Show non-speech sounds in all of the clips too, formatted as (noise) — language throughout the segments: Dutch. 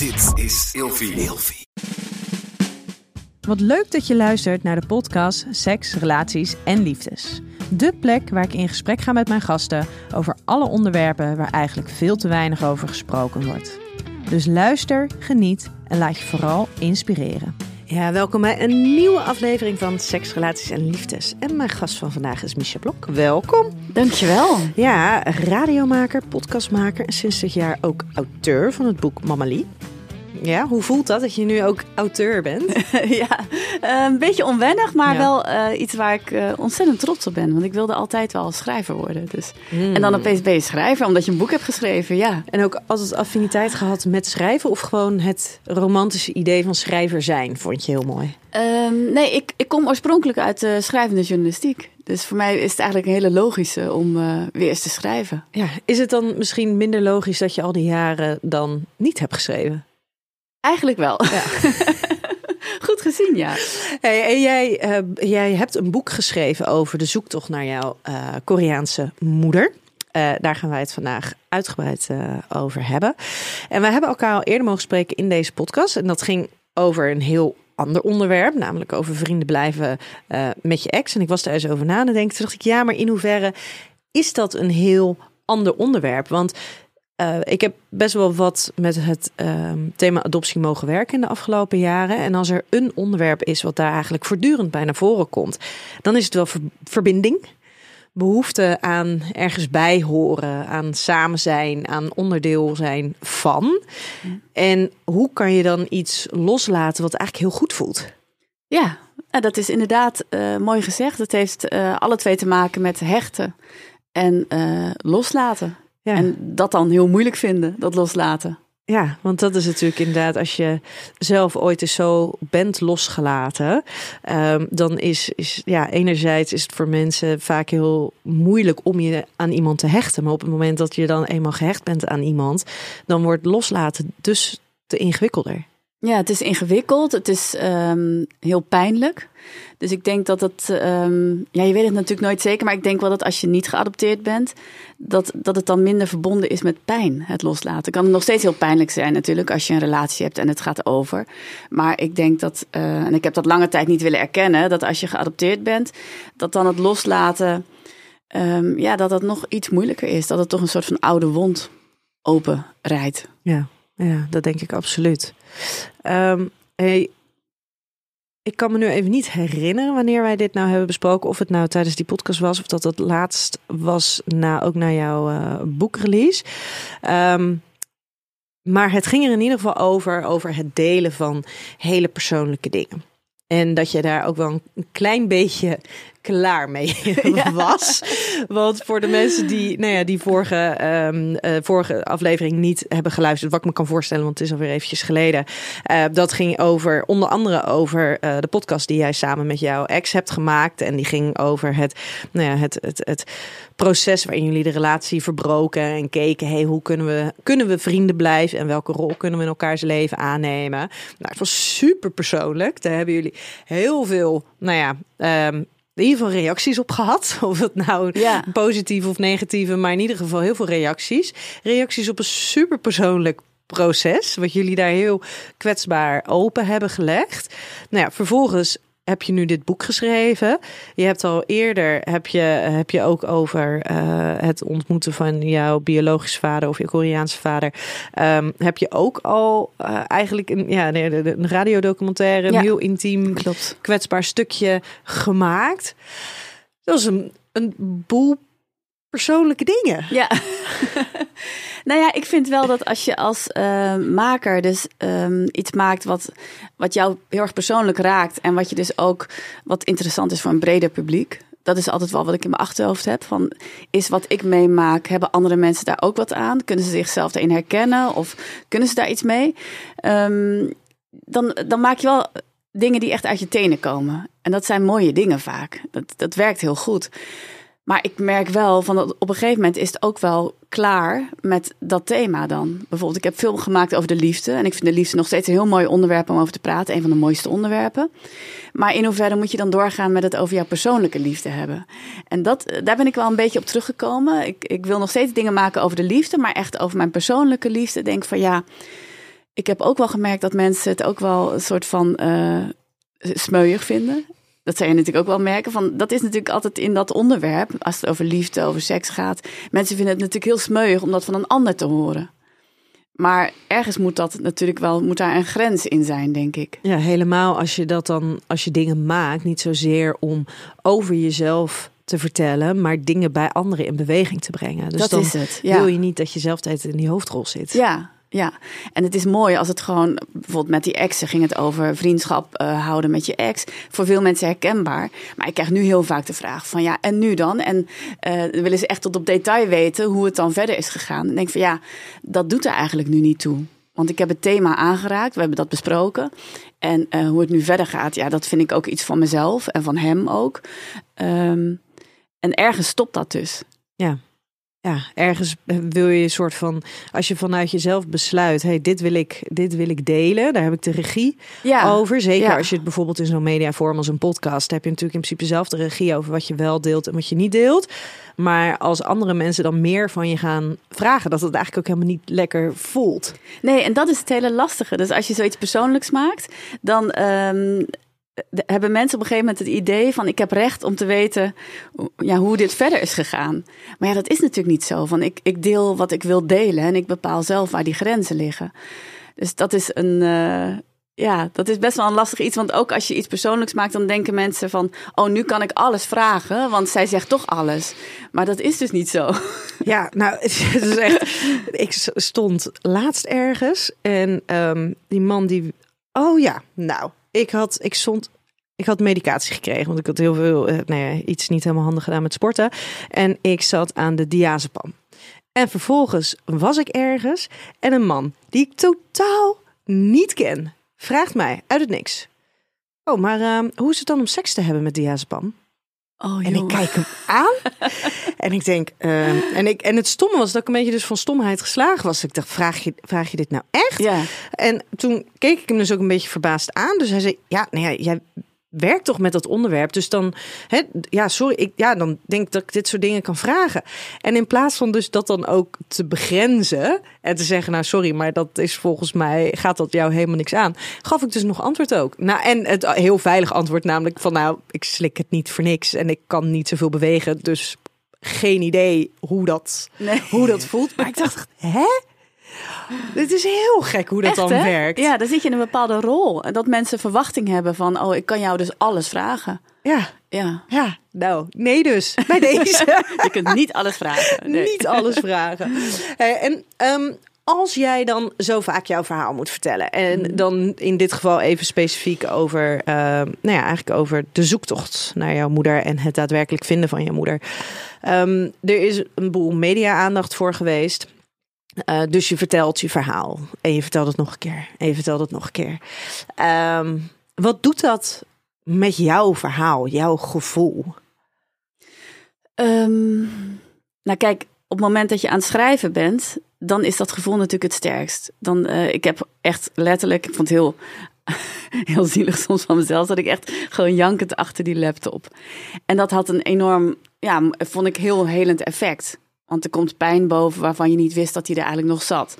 Dit is Ilfie. Wat leuk dat je luistert naar de podcast Seks, Relaties en Liefdes. De plek waar ik in gesprek ga met mijn gasten over alle onderwerpen waar eigenlijk veel te weinig over gesproken wordt. Dus luister, geniet en laat je vooral inspireren. Ja, welkom bij een nieuwe aflevering van Seks, Relaties en Liefdes. En mijn gast van vandaag is Misha Blok. Welkom. Dankjewel. Ja, radiomaker, podcastmaker en sinds dit jaar ook auteur van het boek Mamalie. Ja, hoe voelt dat dat je nu ook auteur bent? (laughs) ja, eh, een beetje onwennig, maar wel uh, iets waar ik uh, ontzettend trots op ben. Want ik wilde altijd wel schrijver worden. Dus. Hmm. En dan opeens ben je schrijver, omdat je een boek hebt geschreven, ja. En ook altijd affiniteit gehad met schrijven of gewoon het romantische idee van schrijver zijn, vond je heel mooi? Um, nee, ik, ik kom oorspronkelijk uit de schrijvende journalistiek. Dus voor mij is het eigenlijk een hele logische om uh, weer eens te schrijven. Ja, is het dan misschien minder logisch dat je al die jaren dan niet hebt geschreven? Eigenlijk wel. Ja. (laughs) Goed gezien, ja. Hey, en jij, uh, jij hebt een boek geschreven over de zoektocht naar jouw uh, Koreaanse moeder. Uh, daar gaan wij het vandaag uitgebreid over hebben. En wij hebben elkaar al eerder mogen spreken in deze podcast. En dat ging over een heel ander onderwerp, namelijk over vrienden blijven met je ex. En ik was daar eens over na te denken. Toen dacht ik, ja, maar in hoeverre is dat een heel ander onderwerp? Want uh, ik heb best wel wat met het uh, thema adoptie mogen werken in de afgelopen jaren. En als er een onderwerp is wat daar eigenlijk voortdurend bij naar voren komt, dan is het wel ver verbinding. Behoefte aan ergens bij horen, aan samen zijn, aan onderdeel zijn van. En hoe kan je dan iets loslaten wat eigenlijk heel goed voelt? Ja, dat is inderdaad uh, mooi gezegd. Het heeft uh, alle twee te maken met hechten en loslaten. Ja. En dat dan heel moeilijk vinden, dat loslaten. Ja, want dat is natuurlijk inderdaad, als je zelf ooit eens zo bent losgelaten, um, dan is, is, ja, enerzijds is het voor mensen vaak heel moeilijk om je aan iemand te hechten. Maar op het moment dat je dan eenmaal gehecht bent aan iemand, dan wordt loslaten dus te ingewikkelder. Ja, het is ingewikkeld, het is um, heel pijnlijk. Dus ik denk dat het, um, ja, je weet het natuurlijk nooit zeker, maar ik denk wel dat als je niet geadopteerd bent, dat, dat het dan minder verbonden is met pijn, het loslaten. Kan nog steeds heel pijnlijk zijn natuurlijk als je een relatie hebt en het gaat over. Maar ik denk dat, uh, en ik heb dat lange tijd niet willen erkennen, dat als je geadopteerd bent, dat dan het loslaten, um, ja, dat dat nog iets moeilijker is. Dat het toch een soort van oude wond open rijdt. Ja, ja dat denk ik absoluut. Um, hey, ik kan me nu even niet herinneren wanneer wij dit nou hebben besproken. Of het nou tijdens die podcast was, of dat het laatst was na, ook na jouw uh, boekrelease. Um, maar het ging er in ieder geval over, over het delen van hele persoonlijke dingen. En dat je daar ook wel een klein beetje klaar mee (laughs) (laughs) was. Want voor de mensen die, nou ja, die vorige, um, uh, vorige aflevering niet hebben geluisterd, wat ik me kan voorstellen, want het is alweer eventjes geleden. Uh, dat ging over, onder andere over uh, de podcast die jij samen met jouw ex hebt gemaakt. En die ging over het, nou ja, het, het, het proces waarin jullie de relatie verbroken en keken, hey, hoe kunnen we, kunnen we vrienden blijven en welke rol kunnen we in elkaars leven aannemen? Nou, het was super persoonlijk. Daar hebben jullie heel veel, nou ja, um, in ieder geval reacties op gehad. (laughs) Of het nou ja. positieve of negatieve, maar in ieder geval heel veel reacties. Reacties op een super persoonlijk proces, wat jullie daar heel kwetsbaar open hebben gelegd. Nou ja, vervolgens heb je nu dit boek geschreven. Je hebt al eerder, heb je, heb je ook over uh, het ontmoeten van jouw biologische vader of je Koreaanse vader. Um, heb je ook al uh, eigenlijk een, ja, een radiodocumentaire, een ja, heel intiem, klopt. kwetsbaar stukje gemaakt. Dat is een, een boel persoonlijke dingen. Ja. (laughs) nou ja, ik vind wel dat als je als uh, maker dus um, iets maakt wat, wat jou heel erg persoonlijk raakt en wat je dus ook wat interessant is voor een breder publiek. Dat is altijd wel wat ik in mijn achterhoofd heb. Van, is wat ik meemaak, hebben andere mensen daar ook wat aan? Kunnen ze zichzelf daarin herkennen? Of kunnen ze daar iets mee? Um, dan, dan maak je wel dingen die echt uit je tenen komen. En dat zijn mooie dingen vaak. Dat, dat werkt heel goed. Maar ik merk wel van dat op een gegeven moment is het ook wel klaar met dat thema dan. Bijvoorbeeld, ik heb film gemaakt over de liefde. En ik vind de liefde nog steeds een heel mooi onderwerp om over te praten. Een van de mooiste onderwerpen. Maar in hoeverre moet je dan doorgaan met het over jouw persoonlijke liefde hebben? En dat, daar ben ik wel een beetje op teruggekomen. Ik, ik wil nog steeds dingen maken over de liefde. Maar echt over mijn persoonlijke liefde. Denk van ja, ik heb ook wel gemerkt dat mensen het ook wel een soort van uh, smeuig vinden. Dat zou je natuurlijk ook wel merken. Van, dat is natuurlijk altijd in dat onderwerp, als het over liefde, over seks gaat. Mensen vinden het natuurlijk heel smeuig om dat van een ander te horen. Maar ergens moet dat natuurlijk wel, moet daar een grens in zijn, denk ik. Ja, helemaal als je dat dan, als je dingen maakt, niet zozeer om over jezelf te vertellen, maar dingen bij anderen in beweging te brengen. Dus dat dan is het. Wil je niet dat je zelf tijd in die hoofdrol zit? Ja, ja, en het is mooi als het gewoon, bijvoorbeeld met die exen ging het over vriendschap uh, houden met je ex. Voor veel mensen herkenbaar. Maar ik krijg nu heel vaak de vraag van ja, en nu dan? En uh, willen ze echt tot op detail weten hoe het dan verder is gegaan. En ik denk van ja, dat doet er eigenlijk nu niet toe. Want ik heb het thema aangeraakt, we hebben dat besproken. En uh, hoe het nu verder gaat, ja, dat vind ik ook iets van mezelf en van hem ook. Um, en ergens stopt dat dus. Ja ja, ergens wil je een soort van, als je vanuit jezelf besluit, hey, dit wil ik, dit wil ik delen, daar heb ik de regie ja. over. Zeker als je het bijvoorbeeld in zo'n mediavorm als een podcast, heb je natuurlijk in principe zelf de regie over wat je wel deelt en wat je niet deelt. Maar als andere mensen dan meer van je gaan vragen, dat het eigenlijk ook helemaal niet lekker voelt. Nee, en dat is het hele lastige. Dus als je zoiets persoonlijks maakt, dan um, hebben mensen op een gegeven moment het idee van ik heb recht om te weten ja, hoe dit verder is gegaan. Maar ja, dat is natuurlijk niet zo. Van ik, ik deel wat ik wil delen en ik bepaal zelf waar die grenzen liggen. Dus dat is een. Uh, ja, dat is best wel een lastig iets. Want ook als je iets persoonlijks maakt, dan denken mensen van: Oh, nu kan ik alles vragen, want zij zegt toch alles. Maar dat is dus niet zo. Ja, nou, (laughs) ik stond laatst ergens en um, die man die. Oh ja, nou, ik had, ik stond, ik had medicatie gekregen, want ik had heel veel, uh, nou iets niet helemaal handig gedaan met sporten. En ik zat aan de diazepam. En vervolgens was ik ergens en een man die ik totaal niet ken, vraagt mij uit het niks. Oh, maar uh, hoe is het dan om seks te hebben met diazepam? Oh, en ik kijk hem aan (laughs) en ik denk, uh, en, ik, en het stomme was dat ik een beetje dus van stomheid geslagen was. Ik dacht, vraag je, vraag je dit nou echt? Ja. En toen keek ik hem dus ook een beetje verbaasd aan. Dus hij zei, ja, nou ja, jij werk toch met dat onderwerp. Dus dan, hè, ja, sorry, ik, ja, dan denk ik dat ik dit soort dingen kan vragen. En in plaats van dus dat dan ook te begrenzen en te zeggen, nou sorry, maar dat is volgens mij, gaat dat jou helemaal niks aan, gaf ik dus nog antwoord ook. Nou, en het heel veilig antwoord namelijk van, nou, ik slik het niet voor niks en ik kan niet zoveel bewegen, dus geen idee hoe dat, nee. hoe dat voelt. Maar ik dacht, hè? Het is heel gek hoe dat dan werkt. Ja, dan zit je in een bepaalde rol. En dat mensen verwachting hebben van, oh, ik kan jou dus alles vragen. Ja. Ja. Ja, nou, nee dus. (laughs) Bij deze. (laughs) je kunt niet alles vragen. Nee. Niet alles vragen. en um, als jij dan zo vaak jouw verhaal moet vertellen. En mm. dan in dit geval even specifiek over, uh, nou ja, eigenlijk over de zoektocht naar jouw moeder en het daadwerkelijk vinden van je moeder. Um, er is een boel media-aandacht voor geweest. Uh, dus je vertelt je verhaal. En je vertelt het nog een keer. En je vertelt het nog een keer. Um, wat doet dat met jouw verhaal, jouw gevoel? Um, nou, kijk, op het moment dat je aan het schrijven bent, dan is dat gevoel natuurlijk het sterkst. Dan, uh, ik heb echt letterlijk, ik vond het heel, (laughs) heel zielig soms van mezelf, dat ik echt gewoon jankend achter die laptop. En dat had een enorm, ja, vond ik heel helend effect. Want er komt pijn boven waarvan je niet wist dat hij er eigenlijk nog zat.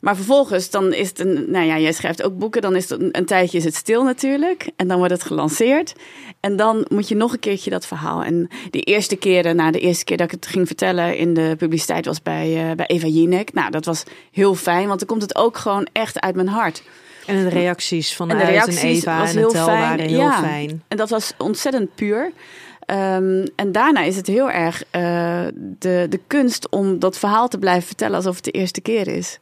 Maar vervolgens, dan is het een, nou ja, jij schrijft ook boeken, dan is het een, een, tijdje is het stil natuurlijk. En dan wordt het gelanceerd. En dan moet je nog een keertje dat verhaal. En de eerste keren, nou de eerste keer dat ik het ging vertellen in de publiciteit was bij, uh, bij Eva Jinek. Nou, dat was heel fijn, want dan komt het ook gewoon echt uit mijn hart. En de reacties van en de reacties en Eva was en heel fijn. heel ja. fijn. En dat was ontzettend puur. Um, en daarna is het heel erg uh, de, de kunst om dat verhaal te blijven vertellen alsof het de eerste keer is.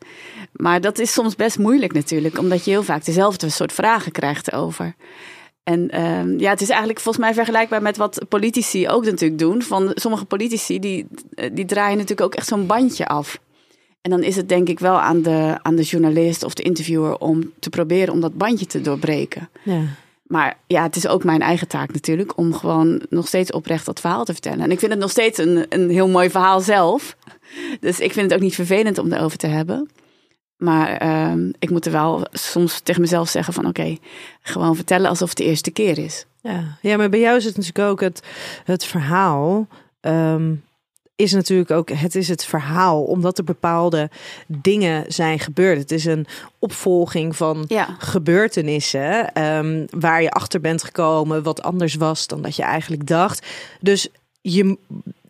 Maar dat is soms best moeilijk natuurlijk, omdat je heel vaak dezelfde soort vragen krijgt over. En um, ja, het is eigenlijk volgens mij vergelijkbaar met wat politici ook natuurlijk doen. Van sommige politici die, die draaien natuurlijk ook echt zo'n bandje af. En dan is het denk ik wel aan de, aan de journalist of de interviewer om te proberen om dat bandje te doorbreken. Ja. Maar ja, het is ook mijn eigen taak natuurlijk om gewoon nog steeds oprecht dat verhaal te vertellen. En ik vind het nog steeds een, een heel mooi verhaal zelf. Dus ik vind het ook niet vervelend om erover te hebben. Maar uh, ik moet er wel soms tegen mezelf zeggen van oké, gewoon vertellen alsof het de eerste keer is. Ja, ja maar bij jou is het natuurlijk ook het, het verhaal. Um, is natuurlijk ook, het is het verhaal, omdat er bepaalde dingen zijn gebeurd. Het is een opvolging van Ja. gebeurtenissen ehm, waar je achter bent gekomen, wat anders was dan dat je eigenlijk dacht. Dus je,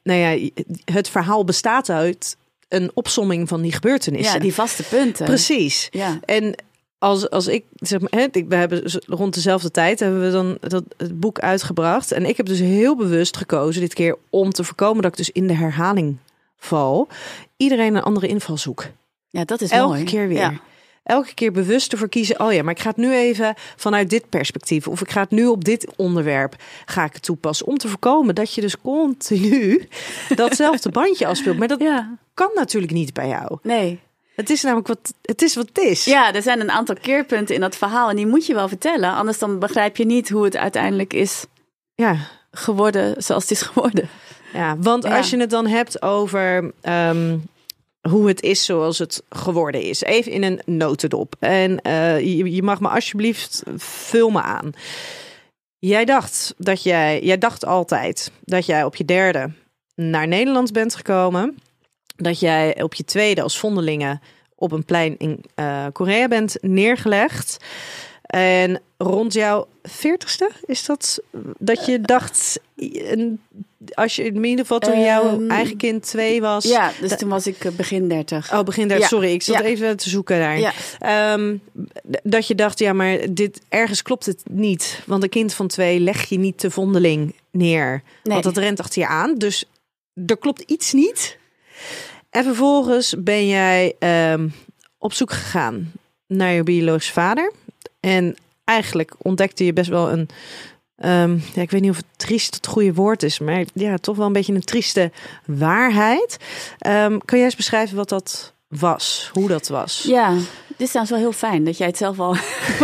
nou ja, het verhaal bestaat uit een opsomming van die gebeurtenissen. Ja, die vaste punten. Precies. Ja. En als, als ik zeg maar, we hebben rond dezelfde tijd hebben we dan dat, het boek uitgebracht. En ik heb dus heel bewust gekozen dit keer om te voorkomen dat ik dus in de herhaling val. Iedereen een andere invalshoek. ja, dat is Elke mooi. keer weer. Ja. Elke keer bewust ervoor kiezen. Oh ja, maar ik ga het nu even vanuit dit perspectief. Of ik ga het nu op dit onderwerp ga ik het toepassen. Om te voorkomen dat je dus continu (laughs) datzelfde bandje afspeelt. Maar dat ja. kan natuurlijk niet bij jou. Nee. Het is namelijk wat het is. Wat het is. Ja, er zijn een aantal keerpunten in dat verhaal en die moet je wel vertellen. Anders dan begrijp je niet hoe het uiteindelijk is ja. geworden zoals het is geworden. Ja, want Ja. als je het dan hebt over ehm, hoe het is zoals het geworden is. Even in een notendop. En eh, je, je mag me alsjeblieft vul me aan. Jij dacht dat jij, jij dacht altijd dat jij op je derde naar Nederland bent gekomen. Dat jij op je tweede als vondelingen op een plein in eh, Korea bent neergelegd. En rond jouw veertigste is dat dat je dacht, een- als je in ieder geval toen jouw Ehm, eigen kind twee was. Ja, dus toen was ik eh, begin dertig. Oh, begin daar. Ja. Sorry, ik zat Ja. even te zoeken daar. Ja. Ehm, d- dat je dacht, ja, maar dit ergens klopt het niet, want een kind van twee leg je niet te vondeling neer, Nee. want dat rent achter je aan. Dus er klopt iets niet. En vervolgens ben jij ehm, op zoek gegaan naar je biologische vader. En eigenlijk ontdekte je best wel een. ehm, ja, ik weet niet of het triest het goede woord is, maar ja, toch wel een beetje een trieste waarheid. Ehm, kan jij eens beschrijven wat dat was? Hoe dat was? Ja, dit is trouwens wel heel fijn dat jij het zelf al.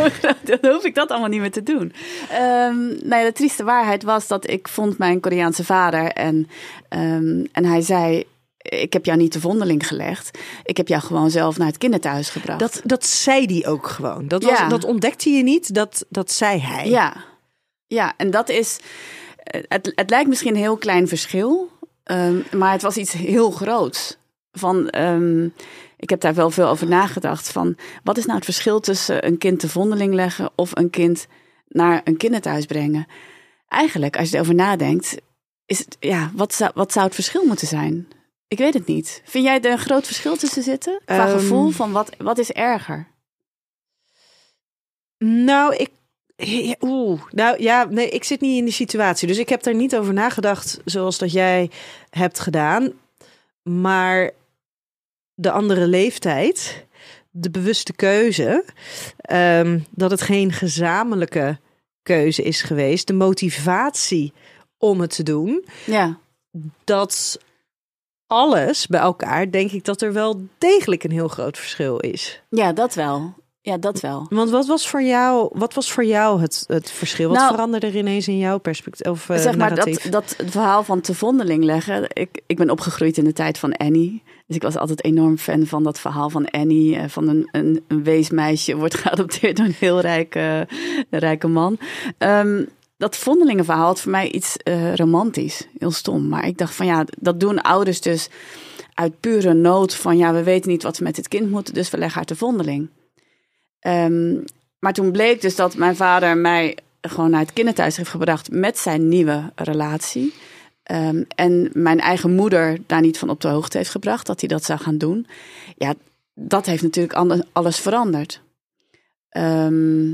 (laughs) dan hoef ik dat allemaal niet meer te doen. Ehm nou de trieste waarheid was dat ik vond mijn Koreaanse vader en, en hij zei. Ik heb jou niet de vondeling gelegd. Ik heb jou gewoon zelf naar het kinderthuis gebracht. Dat, dat zei die ook gewoon. Dat, was, Ja. dat ontdekte je niet, dat, dat zei hij. Ja, ja en dat is. eh, Het, het lijkt misschien een heel klein verschil, ehm, maar het was iets heel groots. Van, ehm, ik heb daar wel veel over nagedacht. Van wat is nou het verschil tussen een kind te vondeling leggen of een kind naar een kinderthuis brengen? Eigenlijk, als je erover nadenkt, is het, ja, wat zou, wat zou het verschil moeten zijn? Ik weet het niet. Vind jij er een groot verschil tussen zitten? Qua Ehm. gevoel van wat, wat is erger? Nou, ik. Oeh, nou ja, nee, ik zit niet in die situatie. Dus ik heb daar niet over nagedacht zoals dat jij hebt gedaan. Maar de andere leeftijd, de bewuste keuze, ehm, dat het geen gezamenlijke keuze is geweest, de motivatie om het te doen, Ja, dat alles bij elkaar, denk ik dat er wel degelijk een heel groot verschil is. ja dat wel. Ja, dat wel. Want wat was voor jou, wat was voor jou het, het verschil? Wat Nou, veranderde er ineens in jouw perspectief of eh, zeg maar narratief? dat, dat het verhaal van te vondeling leggen. Ik, ik ben opgegroeid in de tijd van Annie. Dus ik was altijd enorm fan van dat verhaal van Annie. eh, Van een, een, een weesmeisje (laughs) wordt geadopteerd door een heel rijke, een rijke man. Ehm, dat vondelingenverhaal had voor mij iets eh, romantisch. Heel stom. Maar ik dacht van ja, dat doen ouders dus uit pure nood. Van ja, we weten niet wat we met dit kind moeten. Dus we leggen haar te vondeling. Ehm, maar toen bleek dus dat mijn vader mij gewoon naar het kinderthuis heeft gebracht met zijn nieuwe relatie. Ehm, en mijn eigen moeder daar niet van op de hoogte heeft gebracht dat hij dat zou gaan doen. Ja, dat heeft natuurlijk alles veranderd. Ehm,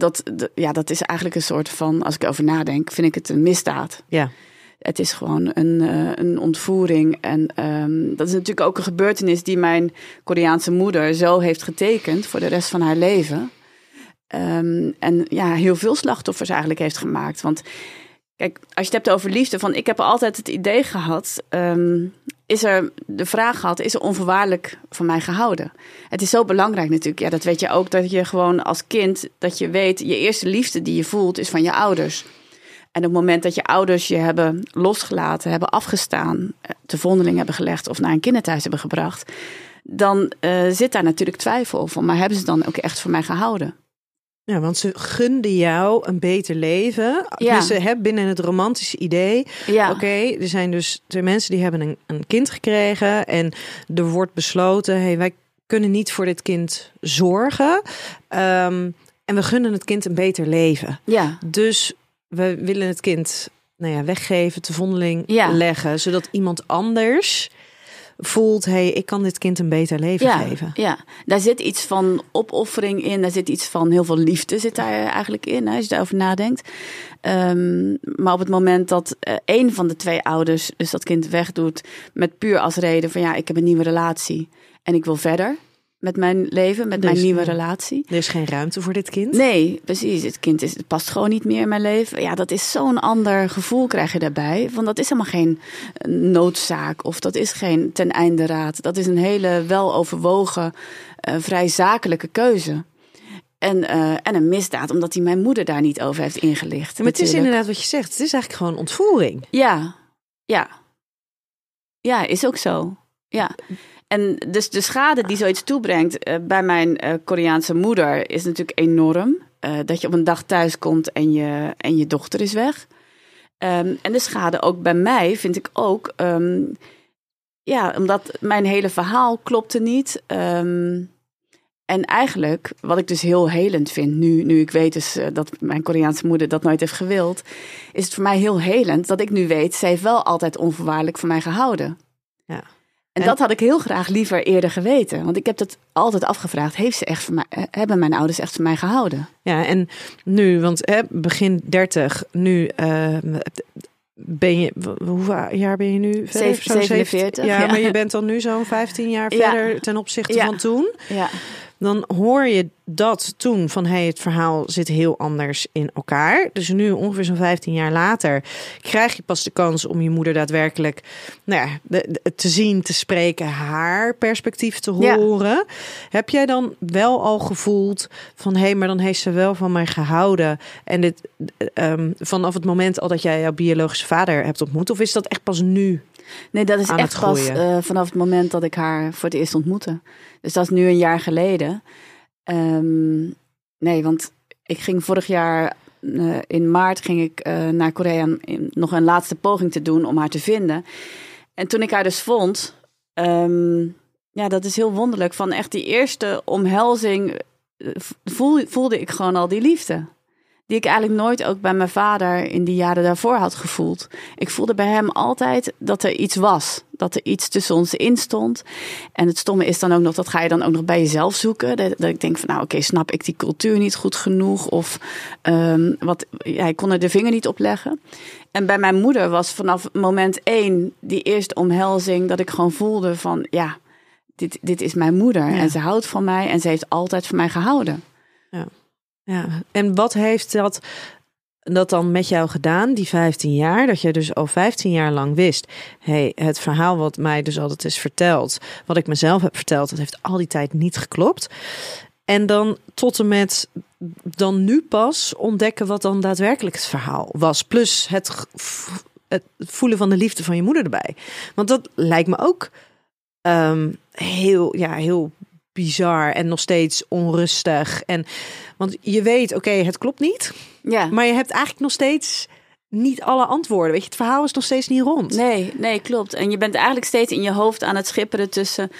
dat, ja, dat is eigenlijk een soort van, als ik erover nadenk, vind ik het een misdaad. Ja. Het is gewoon een, eh, een ontvoering. En ehm, dat is natuurlijk ook een gebeurtenis die mijn Koreaanse moeder zo heeft getekend voor de rest van haar leven. Ehm, en ja, heel veel slachtoffers eigenlijk heeft gemaakt. Want kijk, als je het hebt over liefde, van ik heb altijd het idee gehad, ehm, is er de vraag gehad, is er onvoorwaardelijk van mij gehouden? Het is zo belangrijk natuurlijk, ja, dat weet je ook, dat je gewoon als kind, dat je weet, je eerste liefde die je voelt is van je ouders. En op het moment dat je ouders je hebben losgelaten, hebben afgestaan, eh, te vondeling hebben gelegd of naar een kinderthuis hebben gebracht, dan eh, zit daar natuurlijk twijfel van, maar hebben ze dan ook echt van mij gehouden? Ja, want ze gunden jou een beter leven. Ja. Ze hebben binnen het romantische idee. Ja. Oké, er zijn dus twee mensen die hebben een, een kind gekregen. En er wordt besloten: hey, wij kunnen niet voor dit kind zorgen. Ehm, en we gunnen het kind een beter leven. Ja. Dus we willen het kind nou ja, weggeven, te vondeling Ja. leggen. Zodat iemand anders voelt: hey, ik kan dit kind een beter leven Ja, geven. ja, daar zit iets van opoffering in. Daar zit iets van heel veel liefde zit daar eigenlijk in, hè, als je daarover nadenkt. Ehm, maar op het moment dat eh, een van de twee ouders dus dat kind wegdoet... met puur als reden van ja, ik heb een nieuwe relatie... en ik wil verder met mijn leven, met Dus, mijn nieuwe relatie... Er is geen ruimte voor dit kind. Nee, precies. Het kind is, het past gewoon niet meer in mijn leven. Ja, dat is zo'n ander gevoel krijg je daarbij. Want dat is helemaal geen noodzaak of dat is geen ten einde raad. Dat is een hele weloverwogen, eh vrij zakelijke keuze. En, eh, en een misdaad, omdat hij mijn moeder daar niet over heeft ingelicht. Maar het is inderdaad wat je zegt. Het is eigenlijk gewoon ontvoering. Ja, ja. Ja, is ook zo. Ja. En dus de schade die zoiets toebrengt eh, bij mijn eh, Koreaanse moeder is natuurlijk enorm. Eh, dat je op een dag thuis komt en je, en je dochter is weg. Ehm, en de schade ook bij mij vind ik ook. ehm, ja, omdat mijn hele verhaal klopte niet. Ehm, en eigenlijk, wat ik dus heel helend vind, nu, nu ik weet dus dat mijn Koreaanse moeder dat nooit heeft gewild, is het voor mij heel helend dat ik nu weet, zij heeft wel altijd onvoorwaardelijk van mij gehouden. Ja. En, En- dat had ik heel graag liever eerder geweten. Want ik heb het altijd afgevraagd. Heeft ze echt van mij, eh, hebben mijn ouders echt van mij gehouden? Ja, en nu, want hè, begin 30, nu eh, ben je, hoeveel jaar ben je nu? Verder? Zeven- Zo'n 47, Ja, ja. maar je bent dan nu zo'n 15 jaar Ja. verder ten opzichte Ja. van toen. Ja, Dan hoor je dat toen van hey, het verhaal zit heel anders in elkaar. Dus nu, ongeveer zo'n 15 jaar later, krijg je pas de kans om je moeder daadwerkelijk nou ja, de- de- te zien, te spreken, haar perspectief te Ja. horen. Heb jij dan wel al gevoeld van hé, hey, maar dan heeft ze wel van mij gehouden? En dit ehm, vanaf het moment al dat jij jouw biologische vader hebt ontmoet, of is dat echt pas nu? Nee, dat is Aan echt pas eh, vanaf het moment dat ik haar voor het eerst ontmoette. Dus dat is nu een jaar geleden. Ehm, nee, want ik ging vorig jaar eh, in maart ging ik eh, naar Korea om in- nog een laatste poging te doen om haar te vinden. En toen ik haar dus vond, ehm, ja, dat is heel wonderlijk. Van echt die eerste omhelzing eh, voel, voelde ik gewoon al die liefde. Die ik eigenlijk nooit ook bij mijn vader in die jaren daarvoor had gevoeld. Ik voelde bij hem altijd dat er iets was. Dat er iets tussen ons in stond. En het stomme is dan ook nog, dat ga je dan ook nog bij jezelf zoeken. Dat, dat ik denk van, nou oké, snap ik die cultuur niet goed genoeg? Of ehm, wat, ja, ik kon er de vinger niet op leggen. En bij mijn moeder was vanaf moment één die eerste omhelzing... dat ik gewoon voelde van, ja, dit, dit is mijn moeder. Ja. En ze houdt van mij en ze heeft altijd van mij gehouden. Ja, en wat heeft dat, dat dan met jou gedaan, die 15 jaar? Dat je dus al 15 jaar lang wist, hey, het verhaal wat mij dus altijd is verteld, wat ik mezelf heb verteld, dat heeft al die tijd niet geklopt. En dan tot en met dan nu pas ontdekken wat dan daadwerkelijk het verhaal was. Plus het, het voelen van de liefde van je moeder erbij. Want dat lijkt me ook ehm, heel, ja, heel bizar en nog steeds onrustig. En want je weet, oké, het klopt niet, Ja. maar je hebt eigenlijk nog steeds niet alle antwoorden. Weet je, het verhaal is nog steeds niet rond. Nee, nee, klopt. En je bent eigenlijk steeds in je hoofd aan het schipperen tussen...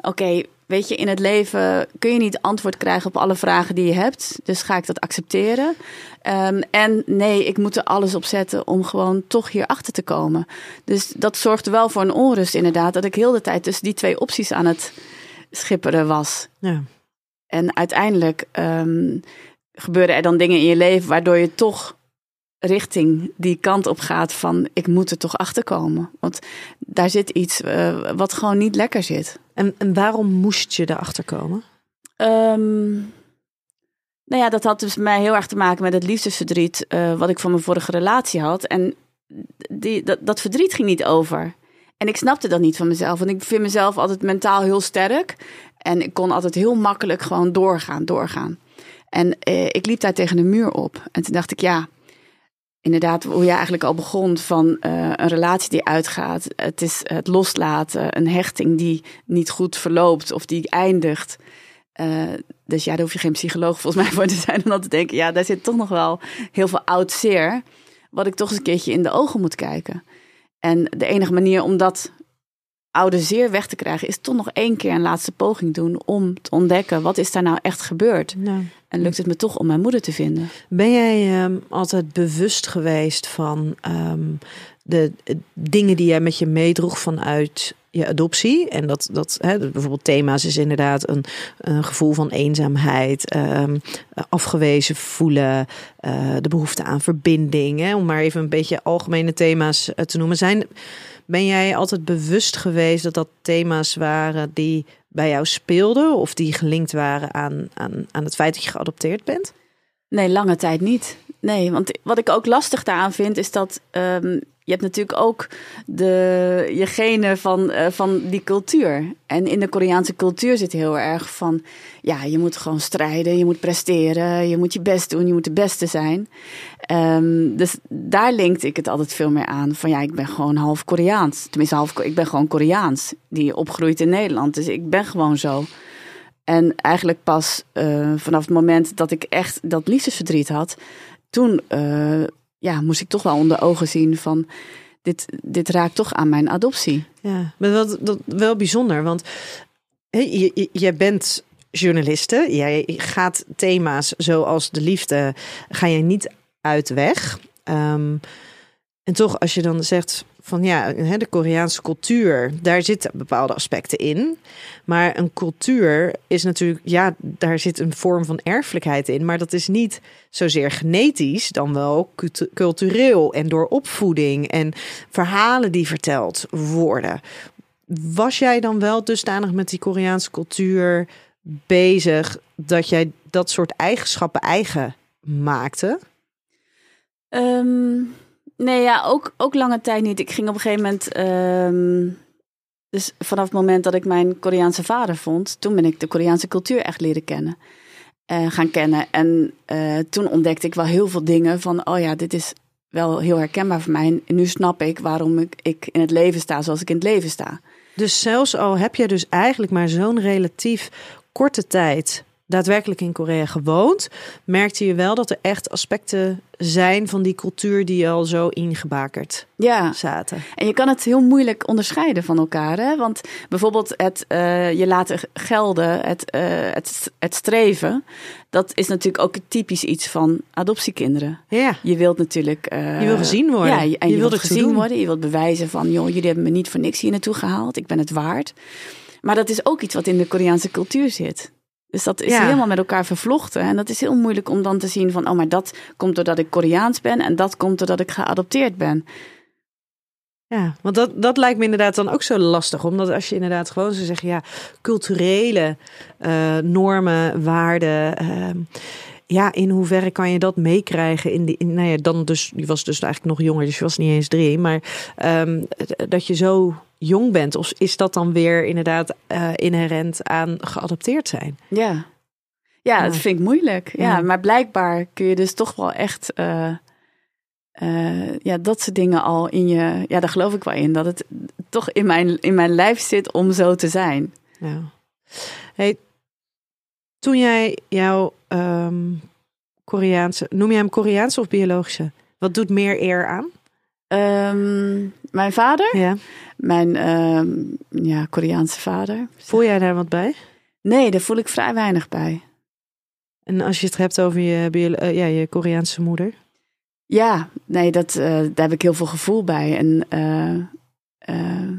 Oké, weet je, in het leven kun je niet antwoord krijgen op alle vragen die je hebt. Dus ga ik dat accepteren? Ehm, en nee, ik moet er alles op zetten om gewoon toch hierachter te komen. Dus dat zorgde wel voor een onrust inderdaad. Dat ik heel de tijd tussen die twee opties aan het schipperen was. Ja. En uiteindelijk ehm, gebeuren er dan dingen in je leven waardoor je toch richting die kant op gaat van ik moet er toch achter komen. Want daar zit iets eh, wat gewoon niet lekker zit. En, en waarom moest je erachter komen? Ehm, nou ja, dat had dus mij heel erg te maken met het liefdesverdriet eh, wat ik van mijn vorige relatie had. En die, dat, dat verdriet ging niet over. En ik snapte dat niet van mezelf. Want ik vind mezelf altijd mentaal heel sterk. En ik kon altijd heel makkelijk gewoon doorgaan, doorgaan. En eh, ik liep daar tegen een muur op. En toen dacht ik, ja, inderdaad, hoe je eigenlijk al begon van eh, een relatie die uitgaat. Het is het loslaten, een hechting die niet goed verloopt of die eindigt. Eh, dus ja, daar hoef je geen psycholoog volgens mij voor te zijn om dat te denken. Ja, daar zit toch nog wel heel veel oud zeer, wat ik toch eens een keertje in de ogen moet kijken. En de enige manier om dat oude zeer weg te krijgen, is toch nog één keer een laatste poging doen om te ontdekken wat is daar nou echt gebeurd. Nou, En lukt het me toch om mijn moeder te vinden? Ben jij ehm, altijd bewust geweest van ehm, de, de dingen die jij met je meedroeg vanuit je adoptie? En dat, dat hè, bijvoorbeeld thema's is inderdaad een, een gevoel van eenzaamheid, ehm, afgewezen voelen, eh, de behoefte aan verbinding. Hè, om maar even een beetje algemene thema's eh, te noemen. Zijn, ben jij altijd bewust geweest dat dat thema's waren die bij jou speelden of die gelinkt waren aan, aan, aan het feit dat je geadopteerd bent? Nee, lange tijd niet. Nee, want wat ik ook lastig daaraan vind, is dat ehm, je hebt natuurlijk ook de, je genen van, eh, van die cultuur. En in de Koreaanse cultuur zit heel erg van, ja, je moet gewoon strijden, je moet presteren, je moet je best doen, je moet de beste zijn. Ehm, dus daar linkte ik het altijd veel meer aan. Van ja, ik ben gewoon half Koreaans. Tenminste, half, ik ben gewoon Koreaans, die opgroeit in Nederland. Dus ik ben gewoon zo. En eigenlijk pas uh, vanaf het moment dat ik echt dat liefdesverdriet had, toen uh, ja, moest ik toch wel onder ogen zien van dit, dit raakt toch aan mijn adoptie. Ja, maar dat, dat wel bijzonder, want je, je bent journaliste, jij gaat thema's zoals de liefde, ga je niet uit weg. Um, en toch, als je dan zegt van ja, de Koreaanse cultuur, daar zitten bepaalde aspecten in. Maar een cultuur is natuurlijk, ja, daar zit een vorm van erfelijkheid in. Maar dat is niet zozeer genetisch, dan wel cultureel en door opvoeding en verhalen die verteld worden. Was jij dan wel dusdanig met die Koreaanse cultuur bezig dat jij dat soort eigenschappen eigen maakte? Um, Nee, ja, ook, ook lange tijd niet. Ik ging op een gegeven moment. Um, dus vanaf het moment dat ik mijn Koreaanse vader vond, toen ben ik de Koreaanse cultuur echt leren kennen. Uh, gaan kennen. En uh, toen ontdekte ik wel heel veel dingen van: oh ja, dit is wel heel herkenbaar voor mij. En nu snap ik waarom ik in het leven sta zoals ik in het leven sta. Dus zelfs al heb je dus eigenlijk maar zo'n relatief korte tijd daadwerkelijk in Korea gewoond, merkte je wel dat er echt aspecten zijn van die cultuur die al zo ingebakerd ja. zaten. En je kan het heel moeilijk onderscheiden van elkaar. Hè? Want bijvoorbeeld het uh, je laten gelden, het, uh, het, het streven, dat is natuurlijk ook typisch iets van adoptiekinderen. Ja. Je wilt natuurlijk. Uh, je wil gezien worden. Ja, en je, je wilt gezien worden. Je wilt bewijzen van, joh, jullie hebben me niet voor niks hier naartoe gehaald. Ik ben het waard. Maar dat is ook iets wat in de Koreaanse cultuur zit. Dus dat is ja. helemaal met elkaar vervlochten. En dat is heel moeilijk om dan te zien van, oh, maar dat komt doordat ik Koreaans ben en dat komt doordat ik geadopteerd ben. Ja, want dat, dat lijkt me inderdaad dan ook zo lastig. Omdat als je inderdaad gewoon zou zeggen, ja, culturele uh, normen, waarden. Uh, ja, in hoeverre kan je dat meekrijgen? In die, in, nou ja, dan dus, je was dus eigenlijk nog jonger, dus je was niet eens drie. Maar um, dat je zo jong bent? Of is dat dan weer inderdaad uh, inherent aan geadopteerd zijn? Ja. Ja, dat vind ik moeilijk. Ja, ja, maar blijkbaar kun je dus toch wel echt uh, uh, ja, dat soort dingen al in je. Ja, daar geloof ik wel in. Dat het toch in mijn, in mijn lijf zit om zo te zijn. Ja. Hey, toen jij jouw um, Koreaanse, noem je hem Koreaanse of biologische? Wat doet meer eer aan? Um, mijn vader? Ja. Mijn uh, ja, Koreaanse vader. Voel jij daar wat bij? Nee, daar voel ik vrij weinig bij. En als je het hebt over je, uh, ja, je Koreaanse moeder? Ja, nee, dat, uh, daar heb ik heel veel gevoel bij. En uh,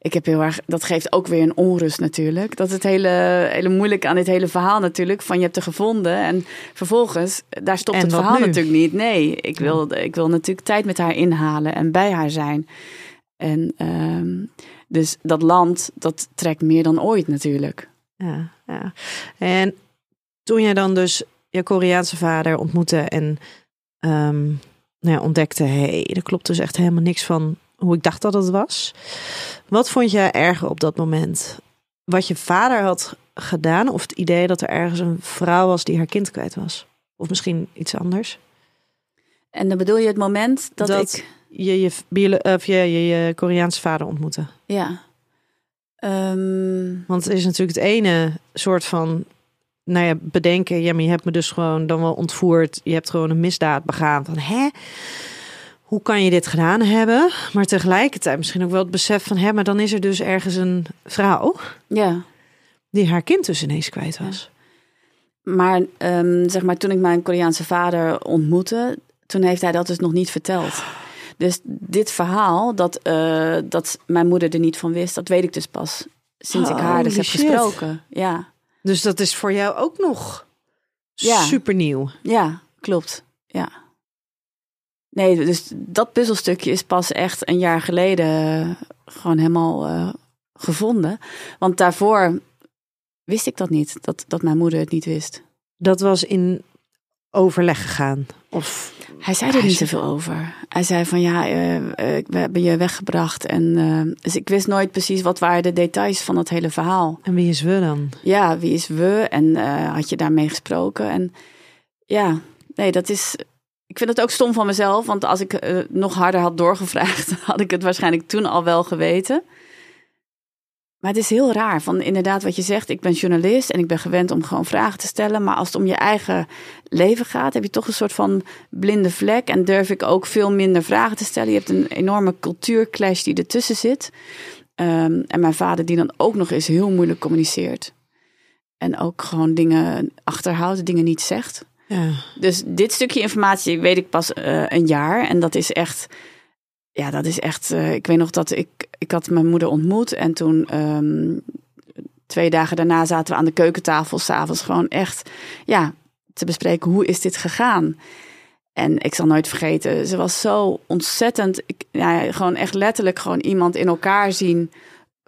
ik heb heel erg, dat geeft ook weer een onrust natuurlijk. Dat is het hele, hele moeilijk aan dit hele verhaal natuurlijk. Van je hebt er gevonden en vervolgens, daar stopt en het verhaal nu? natuurlijk niet. Nee, ik wil, ik wil natuurlijk tijd met haar inhalen en bij haar zijn. En um, dus dat land, dat trekt meer dan ooit natuurlijk. Ja, ja. En toen jij dan dus je Koreaanse vader ontmoette en um, nou ja, ontdekte, hé, hey, er klopt dus echt helemaal niks van hoe ik dacht dat het was. Wat vond jij erger op dat moment? Wat je vader had gedaan of het idee dat er ergens een vrouw was die haar kind kwijt was? Of misschien iets anders? En dan bedoel je het moment dat, dat ik... Je je, of je, je, je Koreaanse vader ontmoette? Ja. Um... Want het is natuurlijk het ene soort van nou ja, bedenken, ja, maar je hebt me dus gewoon dan wel ontvoerd. Je hebt gewoon een misdaad begaan. Van hè? Hoe kan je dit gedaan hebben? Maar tegelijkertijd misschien ook wel het besef van hè, maar dan is er dus ergens een vrouw Ja. die haar kind dus ineens kwijt was. Maar ehm, zeg maar, toen ik mijn Koreaanse vader ontmoette, toen heeft hij dat dus nog niet verteld. Dus dit verhaal, dat, eh, dat mijn moeder er niet van wist, dat weet ik dus pas sinds ik haar dus heb shit. gesproken. Ja, Dus dat is voor jou ook nog Ja. super nieuw. ja, klopt. Ja. Nee, dus dat puzzelstukje is pas echt een jaar geleden eh, gewoon helemaal eh, gevonden. Want daarvoor wist ik dat niet, dat, dat mijn moeder het niet wist. Dat was in overleg gegaan. Of Hij zei er Hij niet zei- zoveel over. Hij zei van ja, eh, we hebben je weggebracht. En, dus ik wist nooit precies wat waren de details van het hele verhaal. en wie is we dan? Ja, wie is we? En had je daarmee gesproken? En ja, nee, dat is. Ik vind het ook stom van mezelf. Want als ik eh, nog harder had doorgevraagd, (laughs) had ik het waarschijnlijk toen al wel geweten. Maar het is heel raar. Van inderdaad, wat je zegt, ik ben journalist en ik ben gewend om gewoon vragen te stellen. Maar als het om je eigen leven gaat, heb je toch een soort van blinde vlek. En durf ik ook veel minder vragen te stellen. Je hebt een enorme cultuurclash die ertussen zit. Ehm, en mijn vader, die dan ook nog eens heel moeilijk communiceert. En ook gewoon dingen achterhoudt, dingen niet zegt. Ja. Dus dit stukje informatie weet ik pas eh, een jaar. En dat is echt. Ja, dat is echt. eh, ik weet nog dat ik. Ik had mijn moeder ontmoet. En toen. ehm, twee dagen daarna zaten we aan de keukentafel. S'avonds gewoon echt. Ja, te bespreken hoe is dit gegaan. En ik zal nooit vergeten. Ze was zo ontzettend. Ik, ja, gewoon echt letterlijk gewoon iemand in elkaar zien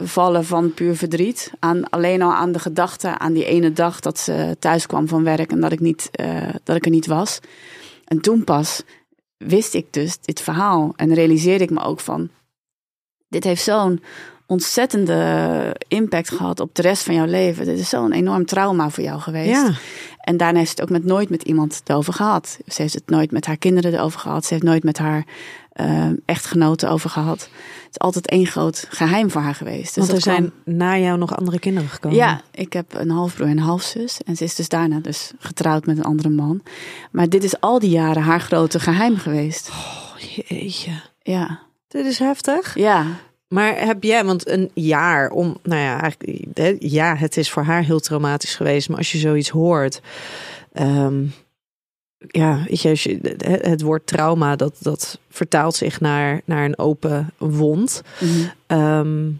vallen van puur verdriet. Aan, alleen al aan de gedachte aan die ene dag dat ze thuis kwam van werk en dat ik, niet, eh, dat ik er niet was. En toen pas wist ik dus dit verhaal en realiseerde ik me ook van... Dit heeft zo'n ontzettende impact gehad op de rest van jouw leven. Dit is zo'n enorm trauma voor jou geweest. ja. En daarna heeft ze het ook met nooit met iemand erover gehad. Ze heeft het nooit met haar kinderen erover gehad. Ze heeft nooit met haar eh, echtgenoten over gehad. Het is altijd één groot geheim voor haar geweest. Dus Want er kwam- zijn na jou nog andere kinderen gekomen. ja, ik heb een halfbroer en een halfzus. En ze is dus daarna dus getrouwd met een andere man. Maar dit is al die jaren haar grote geheim geweest. Oh, jeetje. Ja, Dit is heftig. ja, Maar heb jij, want een jaar om, nou ja, eigenlijk, ja, het is voor haar heel traumatisch geweest. Maar als je zoiets hoort, ehm, ja, weet je, als je, het het woord trauma, dat, dat vertaalt zich naar, naar een open wond. Mhm. Ehm,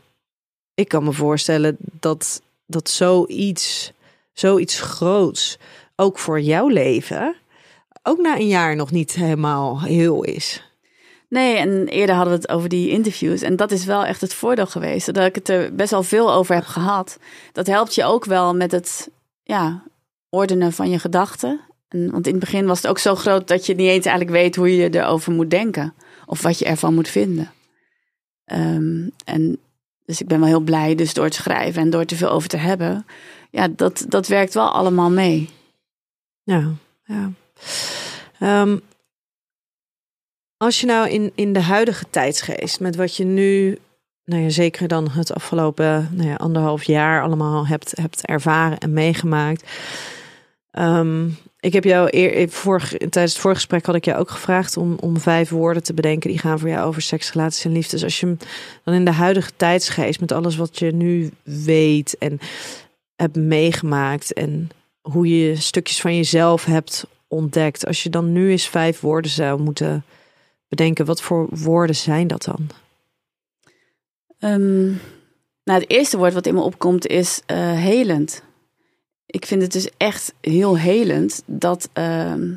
ik kan me voorstellen dat, dat zoiets, zoiets groots, ook voor jouw leven, ook na een jaar nog niet helemaal heel is. Nee, en eerder hadden we het over die interviews. En dat is wel echt het voordeel geweest. Dat ik het er best wel veel over heb gehad. Dat helpt je ook wel met het ja, ordenen van je gedachten. En, want in het begin was het ook zo groot dat je niet eens eigenlijk weet hoe je erover moet denken. Of wat je ervan moet vinden. Ehm, en dus ik ben wel heel blij, dus door het schrijven en door er veel over te hebben. Ja, dat, dat werkt wel allemaal mee. Ja, ja. Ehm, als je nou in, in de huidige tijdsgeest, met wat je nu, nou ja, zeker dan het afgelopen nou ja, anderhalf jaar allemaal hebt, hebt ervaren en meegemaakt. Ehm, ik heb jou eer, vorig, tijdens het voorgesprek had ik jou ook gevraagd om, om vijf woorden te bedenken die gaan voor jou over seks, relaties en liefdes. Als je hem dan in de huidige tijdsgeest, met alles wat je nu weet en hebt meegemaakt en hoe je stukjes van jezelf hebt ontdekt. Als je dan nu eens vijf woorden zou moeten bedenken, wat voor woorden zijn dat dan? Ehm, nou, het eerste woord wat in me opkomt is eh, helend. Ik vind het dus echt heel helend dat, ehm,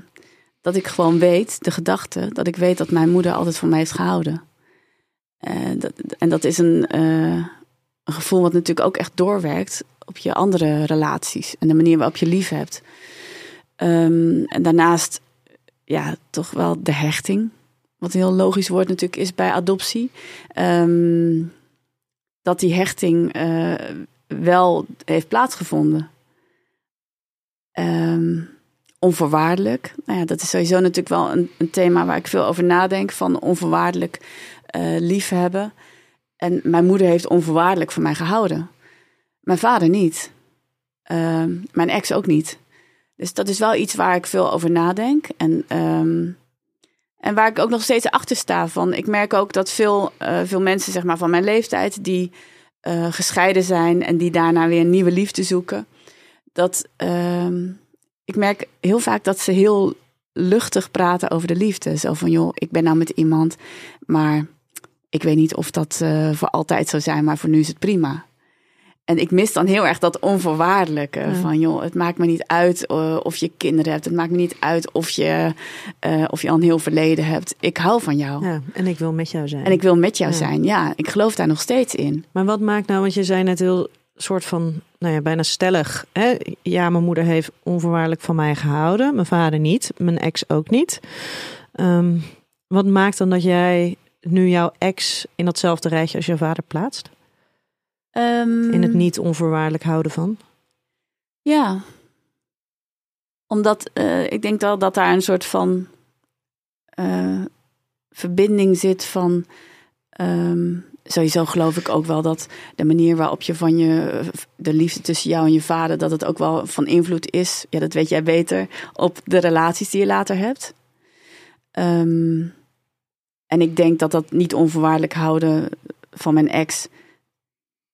dat ik gewoon weet, de gedachte, dat ik weet dat mijn moeder altijd van mij heeft gehouden. Eh, dat, en dat is een, eh, een gevoel wat natuurlijk ook echt doorwerkt op je andere relaties en de manier waarop je lief hebt. Ehm, en daarnaast, ja, toch wel de hechting. Wat een heel logisch woord natuurlijk is bij adoptie. Ehm, dat die hechting eh, wel heeft plaatsgevonden. Ehm, onvoorwaardelijk. Nou ja, dat is sowieso natuurlijk wel een, een thema waar ik veel over nadenk. Van onvoorwaardelijk eh liefhebben. En mijn moeder heeft onvoorwaardelijk van mij gehouden. Mijn vader niet. Ehm, mijn ex ook niet. Dus dat is wel iets waar ik veel over nadenk. En, ehm, en waar ik ook nog steeds achter sta. Van, ik merk ook dat veel, eh, veel mensen zeg maar, van mijn leeftijd die eh, gescheiden zijn en die daarna weer een nieuwe liefde zoeken. Dat ehm, ik merk heel vaak dat ze heel luchtig praten over de liefde. Zo van joh, ik ben nou met iemand, maar ik weet niet of dat eh, voor altijd zou zijn, maar voor nu is het prima. En ik mis dan heel erg dat onvoorwaardelijke. Van joh, het maakt me niet uit uh, of je kinderen hebt. Het maakt me niet uit of je, uh, of je al een heel verleden hebt. Ik hou van jou. Ja, en ik wil met jou zijn. En ik wil met jou ja. zijn. Ja, ik geloof daar nog steeds in. Maar wat maakt nou, want je zei net heel soort van, nou ja, bijna stellig. Hè? Ja, mijn moeder heeft onvoorwaardelijk van mij gehouden. Mijn vader niet. Mijn ex ook niet. Um, wat maakt dan dat jij nu jouw ex in datzelfde rijtje als jouw vader plaatst? Um, in het niet onvoorwaardelijk houden van? Ja. Omdat uh, ik denk wel dat daar een soort van uh, verbinding zit van. Um, sowieso geloof ik ook wel dat de manier waarop je van je. de liefde tussen jou en je vader. dat het ook wel van invloed is. Ja, dat weet jij beter. op de relaties die je later hebt. Um, en ik denk dat dat niet onvoorwaardelijk houden van mijn ex.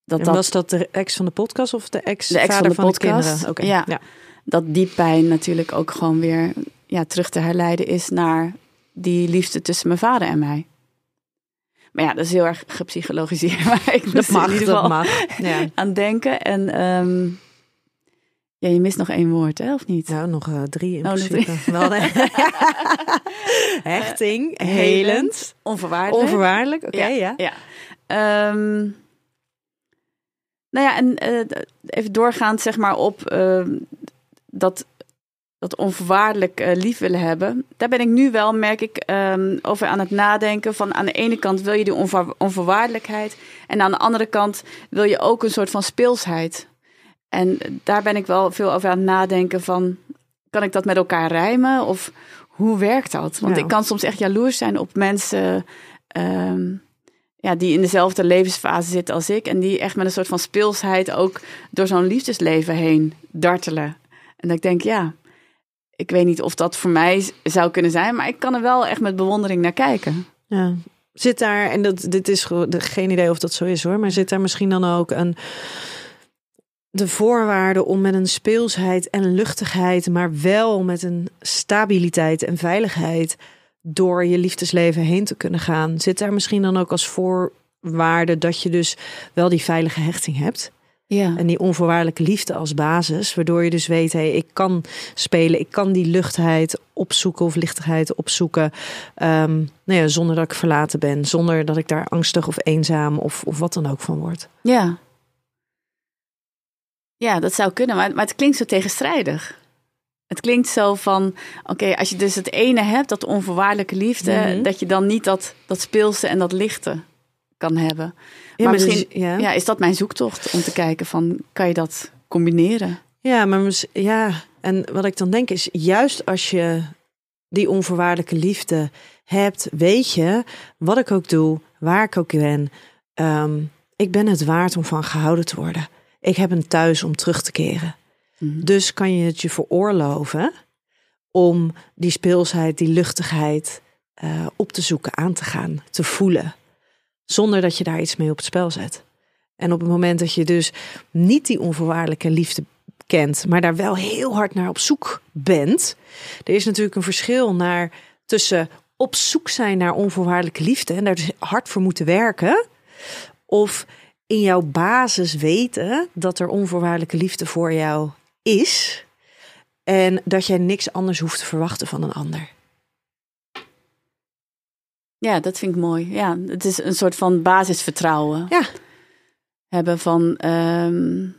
Dat en was dat de ex van de podcast of de ex, de ex van de van podcast? De okay. ja. ja. Dat die pijn natuurlijk ook gewoon weer ja, terug te herleiden is naar die liefde tussen mijn vader en mij. Maar ja, dat is heel erg gepsychologiseerd. (laughs) Maar ik dat mag, in ieder geval dat mag. (laughs) Ja. aan denken. En um, ja, je mist nog één woord, hè, of niet? Nou, nog uh, drie in oh, principe. (laughs) Wel, Hechting, helend, onvoorwaardelijk. Onvoorwaardelijk, oké, okay, ja. ja. ja. Um, nou ja, en uh, even doorgaand zeg maar op uh, dat, dat onvoorwaardelijk uh, lief willen hebben. Daar ben ik nu wel, merk ik, um, over aan het nadenken. Van aan de ene kant wil je die onvoor, onvoorwaardelijkheid. En aan de andere kant wil je ook een soort van speelsheid. En daar ben ik wel veel over aan het nadenken van... kan ik dat met elkaar rijmen? Of hoe werkt dat? Want ja. ik kan soms echt jaloers zijn op mensen... Um, ja, die in dezelfde levensfase zitten als ik. En die echt met een soort van speelsheid ook door zo'n liefdesleven heen dartelen. En dat ik denk, ja, ik weet niet of dat voor mij zou kunnen zijn, maar ik kan er wel echt met bewondering naar kijken. Ja. Zit daar, en dat, dit is geen idee of dat zo is hoor, maar zit daar misschien dan ook een de voorwaarden om met een speelsheid en luchtigheid, maar wel met een stabiliteit en veiligheid door je liefdesleven heen te kunnen gaan. Zit daar misschien dan ook als voorwaarde dat je dus wel die veilige hechting hebt? Ja. En die onvoorwaardelijke liefde als basis, waardoor je dus weet, hé, hey, ik kan spelen, ik kan die luchtheid opzoeken of lichtigheid opzoeken, um, nou ja, zonder dat ik verlaten ben, zonder dat ik daar angstig of eenzaam of, of wat dan ook van word. Ja. Ja, dat zou kunnen, maar, maar het klinkt zo tegenstrijdig. Het klinkt zo van, oké, als je dus het ene hebt, dat onvoorwaardelijke liefde, mm -hmm. dat je dan niet dat, dat speelse en dat lichte kan hebben. Ja, maar, misschien dus, ja. ja. is dat mijn zoektocht om te kijken van, kan je dat combineren? Ja, maar ja, en wat ik dan denk is, juist als je die onvoorwaardelijke liefde hebt, weet je, wat ik ook doe, waar ik ook ben, um, ik ben het waard om van gehouden te worden. Ik heb een thuis om terug te keren. Mm-hmm. Dus kan je het je veroorloven om die speelsheid, die luchtigheid uh, op te zoeken, aan te gaan, te voelen. Zonder dat je daar iets mee op het spel zet. En op het moment dat je dus niet die onvoorwaardelijke liefde kent, maar daar wel heel hard naar op zoek bent. Er is natuurlijk een verschil naar tussen op zoek zijn naar onvoorwaardelijke liefde en daar dus hard voor moeten werken. Of in jouw basis weten dat er onvoorwaardelijke liefde voor jou is. En dat jij niks anders hoeft te verwachten van een ander. Ja, dat vind ik mooi. Ja, het is een soort van basisvertrouwen. Ja. Hebben van. Um...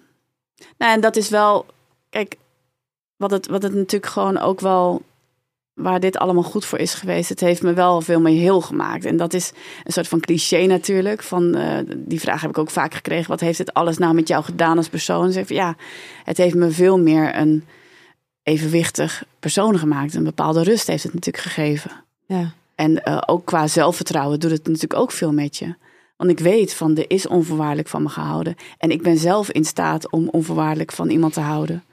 Nou, en dat is wel. Kijk, wat het, wat het natuurlijk gewoon ook wel waar dit allemaal goed voor is geweest. Het heeft me wel veel meer heel gemaakt. En dat is een soort van cliché natuurlijk. Van, uh, die vraag heb ik ook vaak gekregen. Wat heeft het alles nou met jou gedaan als persoon? Zeg, ja, het heeft me veel meer een evenwichtig persoon gemaakt. Een bepaalde rust heeft het natuurlijk gegeven. Ja. En uh, ook qua zelfvertrouwen doet het natuurlijk ook veel met je. Want ik weet van er is onvoorwaardelijk van me gehouden. En ik ben zelf in staat om onvoorwaardelijk van iemand te houden.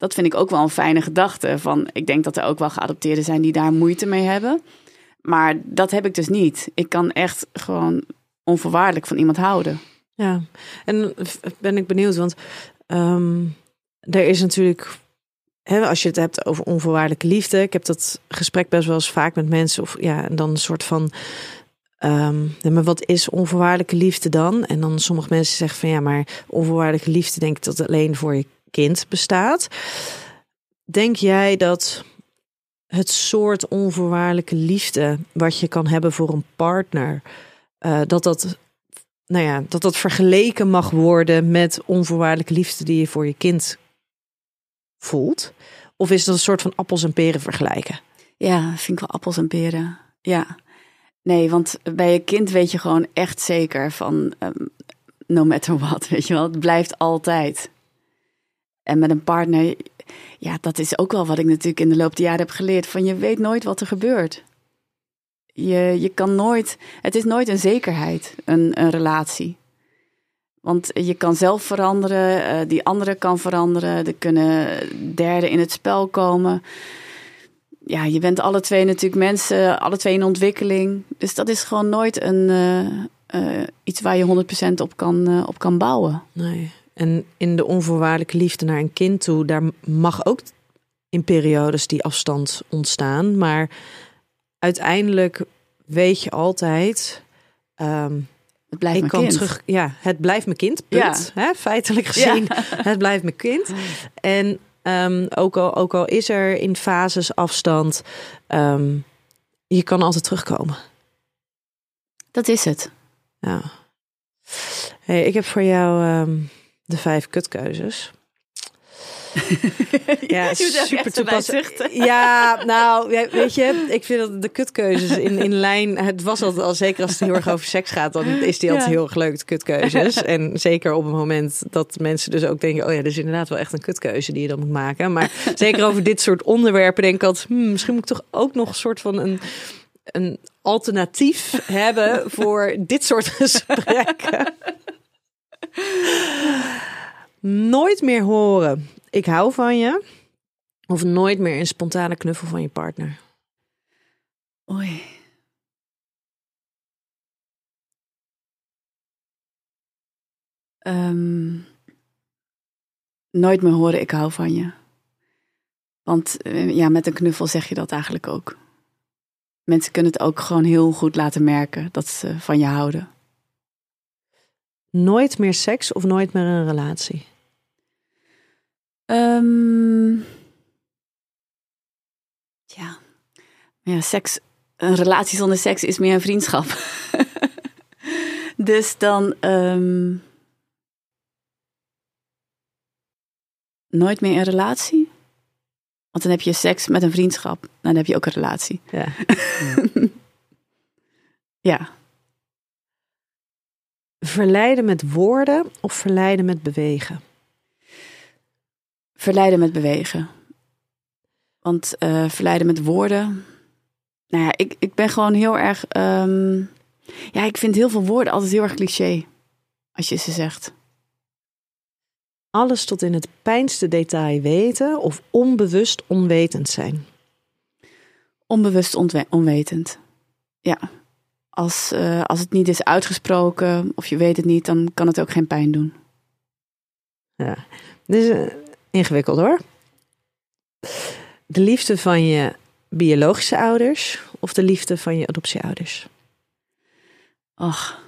Dat vind ik ook wel een fijne gedachte. Van, ik denk dat er ook wel geadopteerden zijn die daar moeite mee hebben. Maar dat heb ik dus niet. Ik kan echt gewoon onvoorwaardelijk van iemand houden. Ja, en ben ik benieuwd, want ehm, er is natuurlijk, hè, als je het hebt over onvoorwaardelijke liefde, ik heb dat gesprek best wel eens vaak met mensen, of ja, en dan een soort van, ja, maar wat is onvoorwaardelijke liefde dan? En dan sommige mensen zeggen van ja, maar onvoorwaardelijke liefde denk ik dat alleen voor je kind bestaat. Denk jij dat het soort onvoorwaardelijke liefde wat je kan hebben voor een partner, uh, dat dat nou ja, dat dat vergeleken mag worden met onvoorwaardelijke liefde die je voor je kind voelt? Of is dat een soort van appels en peren vergelijken? Ja, vind ik wel appels en peren. Ja. Nee, want bij je kind weet je gewoon echt zeker van um, no matter what, weet je wel, het blijft altijd. En met een partner, ja, dat is ook wel wat ik natuurlijk in de loop der jaren heb geleerd. Van je weet nooit wat er gebeurt. Je, je kan nooit, het is nooit een zekerheid, een, een relatie. Want je kan zelf veranderen, uh, die andere kan veranderen, er kunnen derden in het spel komen. Ja, je bent alle twee natuurlijk mensen, alle twee in ontwikkeling. Dus dat is gewoon nooit een, uh, uh, iets waar je 100% op kan, op kan bouwen. Nee. En in de onvoorwaardelijke liefde naar een kind toe, daar mag ook in periodes die afstand ontstaan. Maar uiteindelijk weet je altijd. Um, het blijft mijn kind. Terug, ja, het blijft mijn kind. Punt. Ja. Hè, feitelijk gezien, ja. (laughs) het blijft mijn kind. En um, ook, al, ook al is er in fases afstand, um, je kan altijd terugkomen. Dat is het. Ja. Hey, ik heb voor jou de vijf kutkeuzes. (laughs) ja, super toepasselijk. (laughs) Ja, nou, weet je, ik vind dat de kutkeuzes in, in lijn. Het was altijd al, zeker als het heel erg over seks gaat, dan is die altijd heel erg leuk, de kutkeuzes. (laughs) En zeker op het moment dat mensen dus ook denken: oh ja, dat is inderdaad wel echt een kutkeuze die je dan moet maken. Maar zeker over dit soort onderwerpen denk ik altijd: hmm, misschien moet ik toch ook nog een soort van een een alternatief hebben voor dit soort gesprekken. Nooit meer horen ik hou van je. Of nooit meer een spontane knuffel van je partner. Oei. Um, nooit meer horen ik hou van je. Want eh, ja, met een knuffel zeg je dat eigenlijk ook. Mensen kunnen het ook gewoon heel goed laten merken dat ze van je houden. Nooit meer seks of nooit meer een relatie? Um, ja. ja, seks, een relatie zonder seks is meer een vriendschap. (laughs) dus dan um, nooit meer een relatie. Want dan heb je seks met een vriendschap. Dan heb je ook een relatie. Ja. (laughs) ja. Verleiden met woorden of verleiden met bewegen? verleiden met bewegen. Want uh, verleiden met woorden. Nou ja, ik, ik ben gewoon heel erg. Um, ja, ik vind heel veel woorden altijd heel erg cliché. Als je ze zegt. Alles tot in het pijnste detail weten of onbewust onwetend zijn? Onbewust onwetend. Ja. Als, uh, als het niet is uitgesproken of je weet het niet, dan kan het ook geen pijn doen. Ja. Dus uh, Ingewikkeld hoor. De liefde van je biologische ouders of de liefde van je adoptieouders? Ach.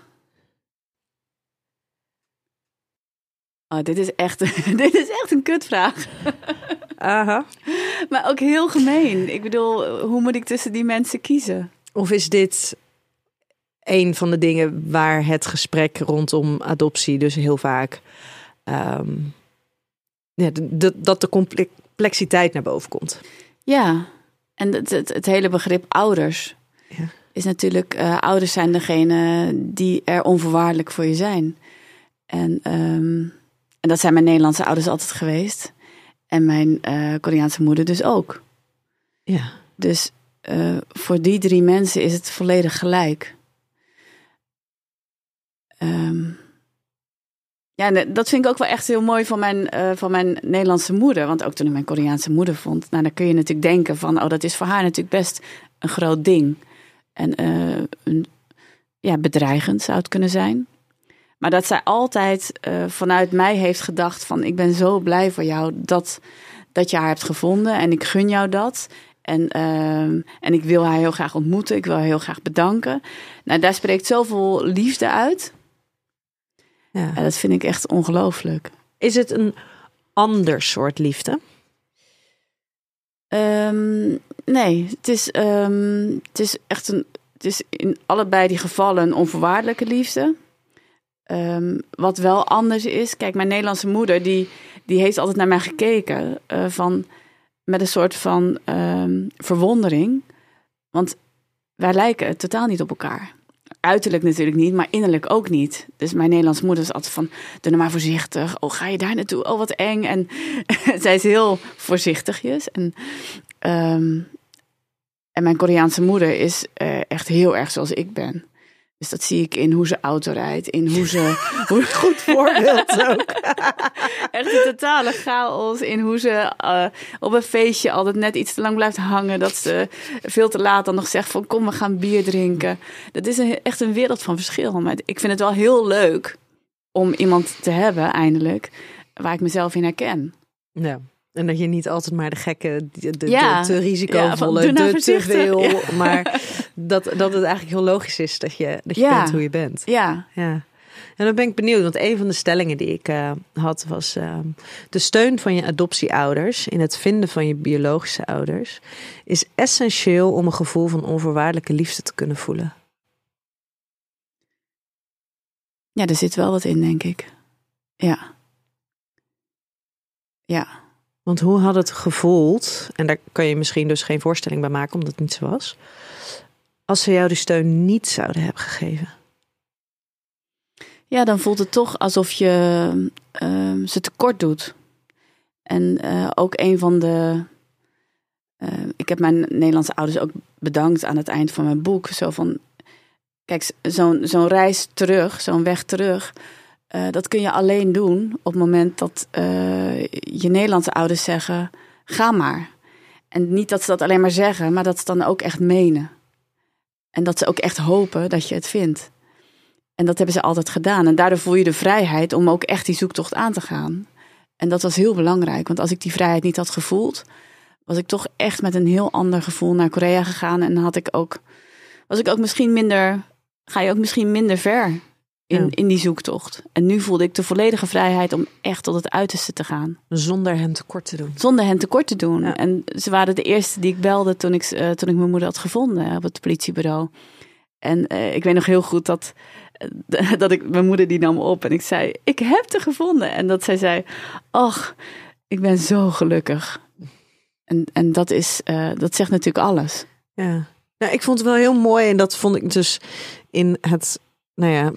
Oh, dit is echt, (laughs) dit is echt een kutvraag. (laughs) Aha. Maar ook heel gemeen. Ik bedoel, hoe moet ik tussen die mensen kiezen? Of is dit een van de dingen waar het gesprek rondom adoptie dus heel vaak um, ja, de, dat de complexiteit naar boven komt. Ja, en het, het, het hele begrip ouders ja. is natuurlijk, uh, ouders zijn degene die er onvoorwaardelijk voor je zijn. En, um, en dat zijn mijn Nederlandse ouders altijd geweest. En mijn uh, Koreaanse moeder dus ook. Ja. Dus uh, voor die drie mensen is het volledig gelijk. Ehm, ja, ne- dat vind ik ook wel echt heel mooi van mijn, eh, van mijn Nederlandse moeder. Want ook toen ik mijn Koreaanse moeder vond, nou, dan kun je natuurlijk denken van, oh, dat is voor haar natuurlijk best een groot ding. En eh, een, ja, bedreigend zou het kunnen zijn. Maar dat zij altijd eh, vanuit mij heeft gedacht van, ik ben zo blij voor jou dat, dat je haar hebt gevonden en ik gun jou dat. En, ehm, en ik wil haar heel graag ontmoeten. Ik wil haar heel graag bedanken. Nou, daar spreekt zoveel liefde uit. Ja. Dat vind ik echt ongelooflijk. Is het een ander soort liefde? Ehm, nee, het is, ehm, het is echt een. Het is in allebei die gevallen een onvoorwaardelijke liefde. Ehm, wat wel anders is. Kijk, mijn Nederlandse moeder, die, die heeft altijd naar mij gekeken. eh, van, met een soort van verwondering. Want wij lijken totaal niet op elkaar. Uiterlijk natuurlijk niet, maar innerlijk ook niet. Dus mijn Nederlandse moeder is altijd van, doe nou maar voorzichtig. Oh, ga je daar naartoe? Oh, wat eng. En (laughs) zij is heel voorzichtigjes. En, ehm, en mijn Koreaanse moeder is eh, echt heel erg zoals ik ben. Dus dat zie ik in hoe ze auto rijdt, in hoe ze... (laughs) hoe, Goed voorbeeld ook. (laughs) echt een totale chaos in hoe ze eh, op een feestje altijd net iets te lang blijft hangen. Dat ze veel te laat dan nog zegt van kom we gaan bier drinken. Dat is een, echt een wereld van verschil. Maar ik vind het wel heel leuk om iemand te hebben eindelijk waar ik mezelf in herken. Ja. En dat je niet altijd maar de gekke, de, de, Ja. de te risicovolle, van, doe nou de te veel. Ja. (laughs) Maar dat, dat het eigenlijk heel logisch is dat je, dat je bent hoe je bent. Ja, Ja. En dan ben ik benieuwd, want een van de stellingen die ik eh, had was ehm, de steun van je adoptieouders in het vinden van je biologische ouders is essentieel om een gevoel van onvoorwaardelijke liefde te kunnen voelen. ja, er zit wel wat in, denk ik. Ja. Ja. Want hoe had het gevoeld, en daar kan je misschien dus geen voorstelling bij maken omdat het niet zo was, als ze jou die steun niet zouden hebben gegeven? Ja, dan voelt het toch alsof je ehm, ze tekort doet. En eh, ook een van de. eh, ik heb mijn Nederlandse ouders ook bedankt aan het eind van mijn boek. Zo van. Kijk, zo'n zo'n reis terug, zo'n weg terug. Eh, dat kun je alleen doen op het moment dat eh, je Nederlandse ouders zeggen: ga maar. En niet dat ze dat alleen maar zeggen, maar dat ze dan ook echt menen. En dat ze ook echt hopen dat je het vindt. En dat hebben ze altijd gedaan. En daardoor voel je de vrijheid om ook echt die zoektocht aan te gaan. En dat was heel belangrijk. Want als ik die vrijheid niet had gevoeld, was ik toch echt met een heel ander gevoel naar Korea gegaan. En had ik ook, was ik ook misschien minder, ga je ook misschien minder ver in, Ja. in die zoektocht. En nu voelde ik de volledige vrijheid om echt tot het uiterste te gaan. Zonder hen tekort te doen. Zonder hen tekort te doen. Ja. En ze waren de eerste die ik belde toen ik, eh, toen ik mijn moeder had gevonden op het politiebureau. En eh, ik weet nog heel goed dat, (laughs) dat ik mijn moeder die nam op en ik zei: Ik heb te gevonden. En dat zij zei: Ach, ik ben zo gelukkig. En, en dat, is, eh, dat zegt natuurlijk alles. Ja. Nou, ik vond het wel heel mooi en dat vond ik dus in het, nou ja,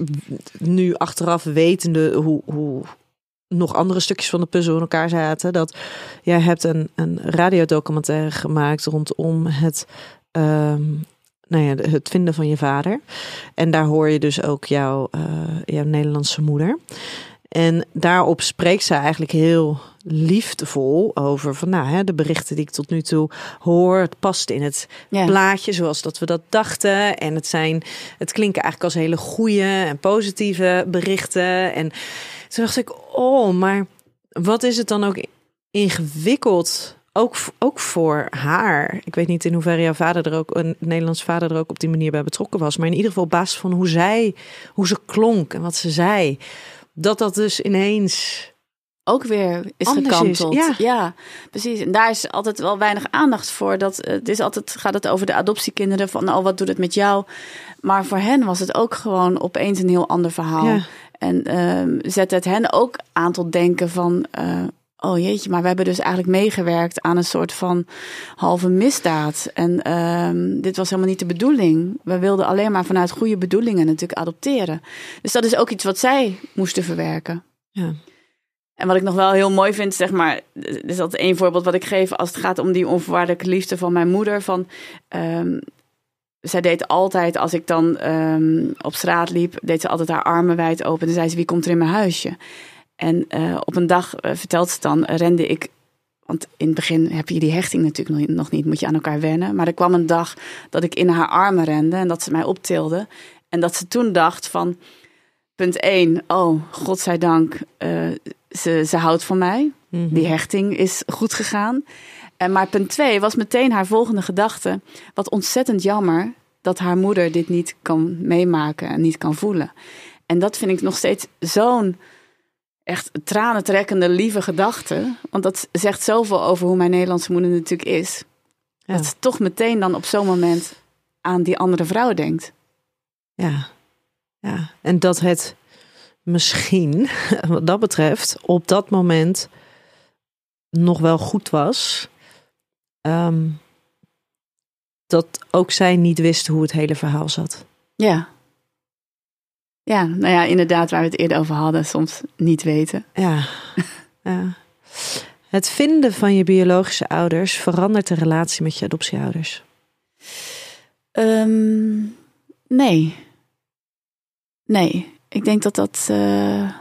nu achteraf wetende hoe, hoe nog andere stukjes van de puzzel in elkaar zaten. Dat jij hebt een, een radiodocumentaire gemaakt rondom het, ehm, nou ja, het vinden van je vader. En daar hoor je dus ook jouw, eh, jouw Nederlandse moeder. En daarop spreekt ze eigenlijk heel liefdevol over van nou, hè, de berichten die ik tot nu toe hoor. Het past in het Ja. plaatje zoals dat we dat dachten. En het zijn, het klinken eigenlijk als hele goede en positieve berichten. En toen dacht ik, oh, maar wat is het dan ook ingewikkeld? Ook, ook voor haar. Ik weet niet in hoeverre jouw vader er ook, een Nederlands vader er ook op die manier bij betrokken was. Maar in ieder geval op basis van hoe zij, hoe ze klonk en wat ze zei. Dat dat dus ineens ook weer is Anders is, gekanteld. ja. precies. En daar is altijd wel weinig aandacht voor. Dat, eh, het is altijd, gaat het over de adoptiekinderen van, oh, wat doet het met jou? Maar voor hen was het ook gewoon opeens een heel ander verhaal. Ja. En ehm zet het hen ook aan tot denken van, eh, oh jeetje, maar we hebben dus eigenlijk meegewerkt aan een soort van halve misdaad. En ehm, dit was helemaal niet de bedoeling. We wilden alleen maar vanuit goede bedoelingen natuurlijk adopteren. Dus dat is ook iets wat zij moesten verwerken. Ja. En wat ik nog wel heel mooi vind, zeg maar, is dat één voorbeeld wat ik geef als het gaat om die onvoorwaardelijke liefde van mijn moeder. Van, ehm, zij deed altijd, als ik dan ehm, op straat liep, deed ze altijd haar armen wijd open. En zei ze, wie komt er in mijn huisje? En uh, op een dag, uh, vertelt ze dan, rende ik... Want in het begin heb je die hechting natuurlijk nog niet, moet je aan elkaar wennen. Maar er kwam een dag dat ik in haar armen rende en dat ze mij optilde. En dat ze toen dacht van, punt 1, oh, godzijdank, uh, ze, ze houdt van mij. Mm -hmm. Die hechting is goed gegaan. En maar punt 2 was meteen haar volgende gedachte. Wat ontzettend jammer dat haar moeder dit niet kan meemaken en niet kan voelen. En dat vind ik nog steeds zo'n echt tranentrekkende, lieve gedachte. Want dat zegt zoveel over hoe mijn Nederlandse moeder natuurlijk is. Ja. Dat ze toch meteen dan op zo'n moment aan die andere vrouw denkt. Ja, ja. En dat het misschien, (laughs) wat dat betreft, op dat moment nog wel goed was. Um, dat ook zij niet wist hoe het hele verhaal zat. Ja. Ja, nou ja, inderdaad, waar we het eerder over hadden, soms niet weten. Ja. ja. Het vinden van je biologische ouders verandert de relatie met je adoptieouders? Um, nee. Nee, ik denk dat dat, uh,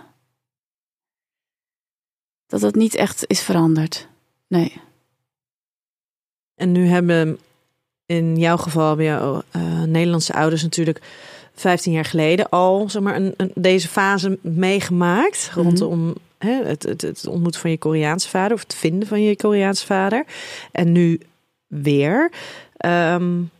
dat dat niet echt is veranderd. Nee. En nu hebben in jouw geval jouw uh, Nederlandse ouders natuurlijk 15 jaar geleden al zeg maar, een, een deze fase meegemaakt. Mhm. Rondom hè, het, het, het ontmoeten van je Koreaanse vader of het vinden van je Koreaanse vader. En nu weer. Um,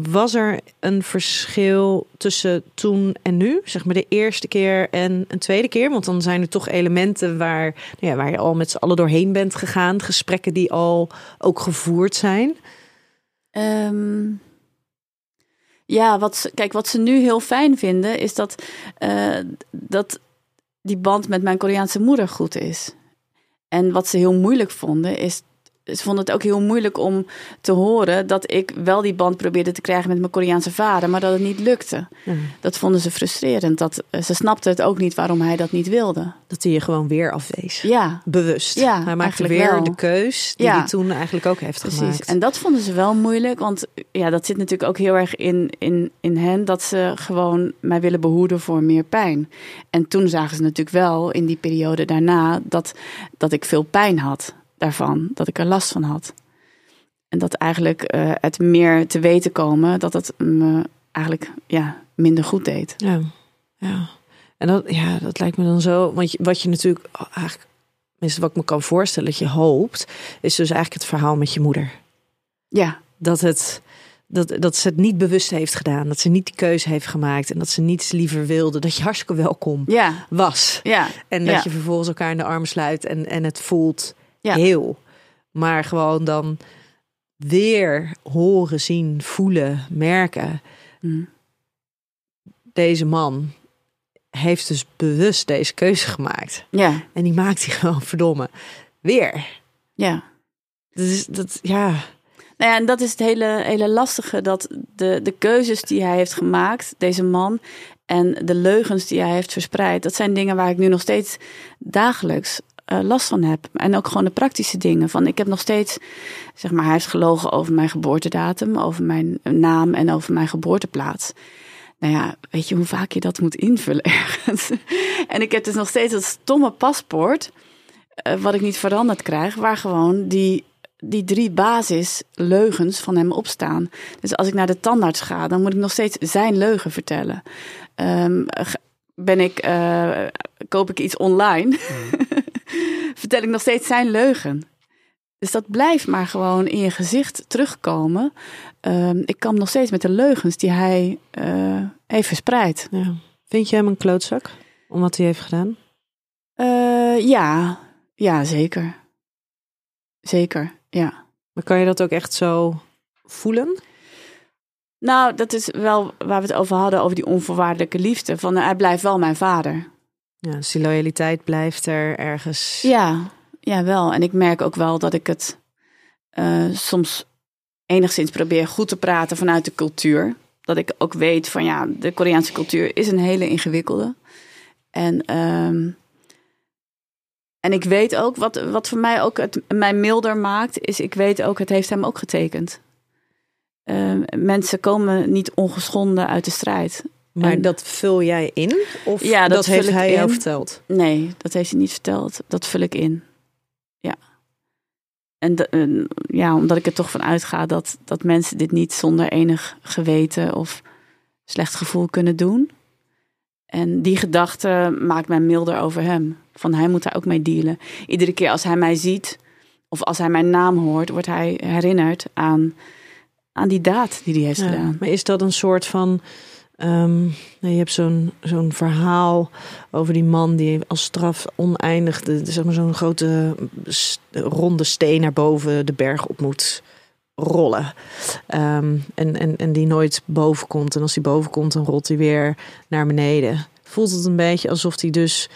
was er een verschil tussen toen en nu? Zeg maar de eerste keer en een tweede keer? Want dan zijn er toch elementen waar, nou ja, waar je al met z'n allen doorheen bent gegaan. Gesprekken die al ook gevoerd zijn. Um, ja, wat kijk, wat ze nu heel fijn vinden is dat, uh, dat die band met mijn Koreaanse moeder goed is. En wat ze heel moeilijk vonden is ze vonden het ook heel moeilijk om te horen dat ik wel die band probeerde te krijgen met mijn Koreaanse vader, maar dat het niet lukte. Mm. Dat vonden ze frustrerend. Dat, eh, ze snapten het ook niet waarom hij dat niet wilde. Dat hij je gewoon weer afwees. Ja. Bewust. Ja, hij maakte weer wel. de keus die Ja. hij toen eigenlijk ook heeft Precies. gemaakt. En dat vonden ze wel moeilijk, want ja, dat zit natuurlijk ook heel erg in, in, in hen dat ze gewoon mij willen behoeden voor meer pijn. En toen zagen ze natuurlijk wel in die periode daarna dat, dat ik veel pijn had daarvan, dat ik er last van had. En dat eigenlijk eh, het meer te weten komen dat het me eigenlijk ja, minder goed deed. Ja, ja. En dat, ja, dat lijkt me dan zo. Want je, wat je natuurlijk eigenlijk, wat ik me kan voorstellen dat je hoopt, is dus eigenlijk het verhaal met je moeder. Ja, Dat, het, dat, dat ze het niet bewust heeft gedaan. Dat ze niet die keuze heeft gemaakt. En dat ze niets liever wilde. Dat je hartstikke welkom ja, was. ja. En dat Ja. je vervolgens elkaar in de armen sluit en, en het voelt Ja. heel. Maar gewoon dan weer horen, zien, voelen, merken. Hm. Deze man heeft dus bewust deze keuze gemaakt. Ja, En die maakt hij (laughs) gewoon verdomme weer. ja. Dat is dat, ja. Nou ja, en dat is het hele, hele lastige. Dat de, de keuzes die hij heeft gemaakt, deze man, en de leugens die hij heeft verspreid, dat zijn dingen waar ik nu nog steeds dagelijks eh, last van heb. En ook gewoon de praktische dingen. Van ik heb nog steeds, zeg maar, hij heeft gelogen over mijn geboortedatum, over mijn naam en over mijn geboorteplaats. Nou ja, weet je hoe vaak je dat moet invullen (laughs) ergens? en ik heb dus nog steeds dat stomme paspoort, eh, wat ik niet veranderd krijg, waar gewoon die die drie basisleugens van hem opstaan. Dus als ik naar de tandarts ga, dan moet ik nog steeds zijn leugen vertellen. Ehm, ben ik, eh, koop ik iets online, (laughs) (laughs) vertel ik nog steeds zijn leugen. Dus dat blijft maar gewoon in je gezicht terugkomen. Ehm, ik kan nog steeds met de leugens die hij eh, heeft verspreid. ja. Vind je hem een klootzak? Om wat hij heeft gedaan? Eh, ja, ja, zeker. Zeker, ja. Maar kan je dat ook echt zo voelen? Nou, dat is wel waar we het over hadden, over die onvoorwaardelijke liefde. Van hij blijft wel mijn vader. Ja, dus die loyaliteit blijft er ergens. Ja, ja, wel. En ik merk ook wel dat ik het eh, soms enigszins probeer goed te praten vanuit de cultuur. Dat ik ook weet van ja, de Koreaanse cultuur is een hele ingewikkelde. En, ehm, en ik weet ook, wat, wat voor mij ook het, mij milder maakt, is ik weet ook, het heeft hem ook getekend. eh, mensen komen niet ongeschonden uit de strijd. Maar En- dat vul jij in? Of Ja, dat heeft hij jou verteld? Nee, dat heeft hij niet verteld. Dat vul ik in. Ja. En de- ja, omdat ik er toch van uitga dat, dat mensen dit niet zonder enig geweten of slecht gevoel kunnen doen. En die gedachte maakt mij milder over hem. Van hij moet daar ook mee dealen. Iedere keer als hij mij ziet of als hij mijn naam hoort, wordt hij herinnerd aan, aan die daad die hij heeft Ja, gedaan. maar is dat een soort van. Nou, je hebt zo'n zo'n verhaal over die man die als straf oneindig zeg maar zo'n grote ronde steen naar boven de berg op moet rollen. Ehm, en, en, en die nooit boven komt. En als hij boven komt, dan rolt hij weer naar beneden. Voelt het een beetje alsof hij dus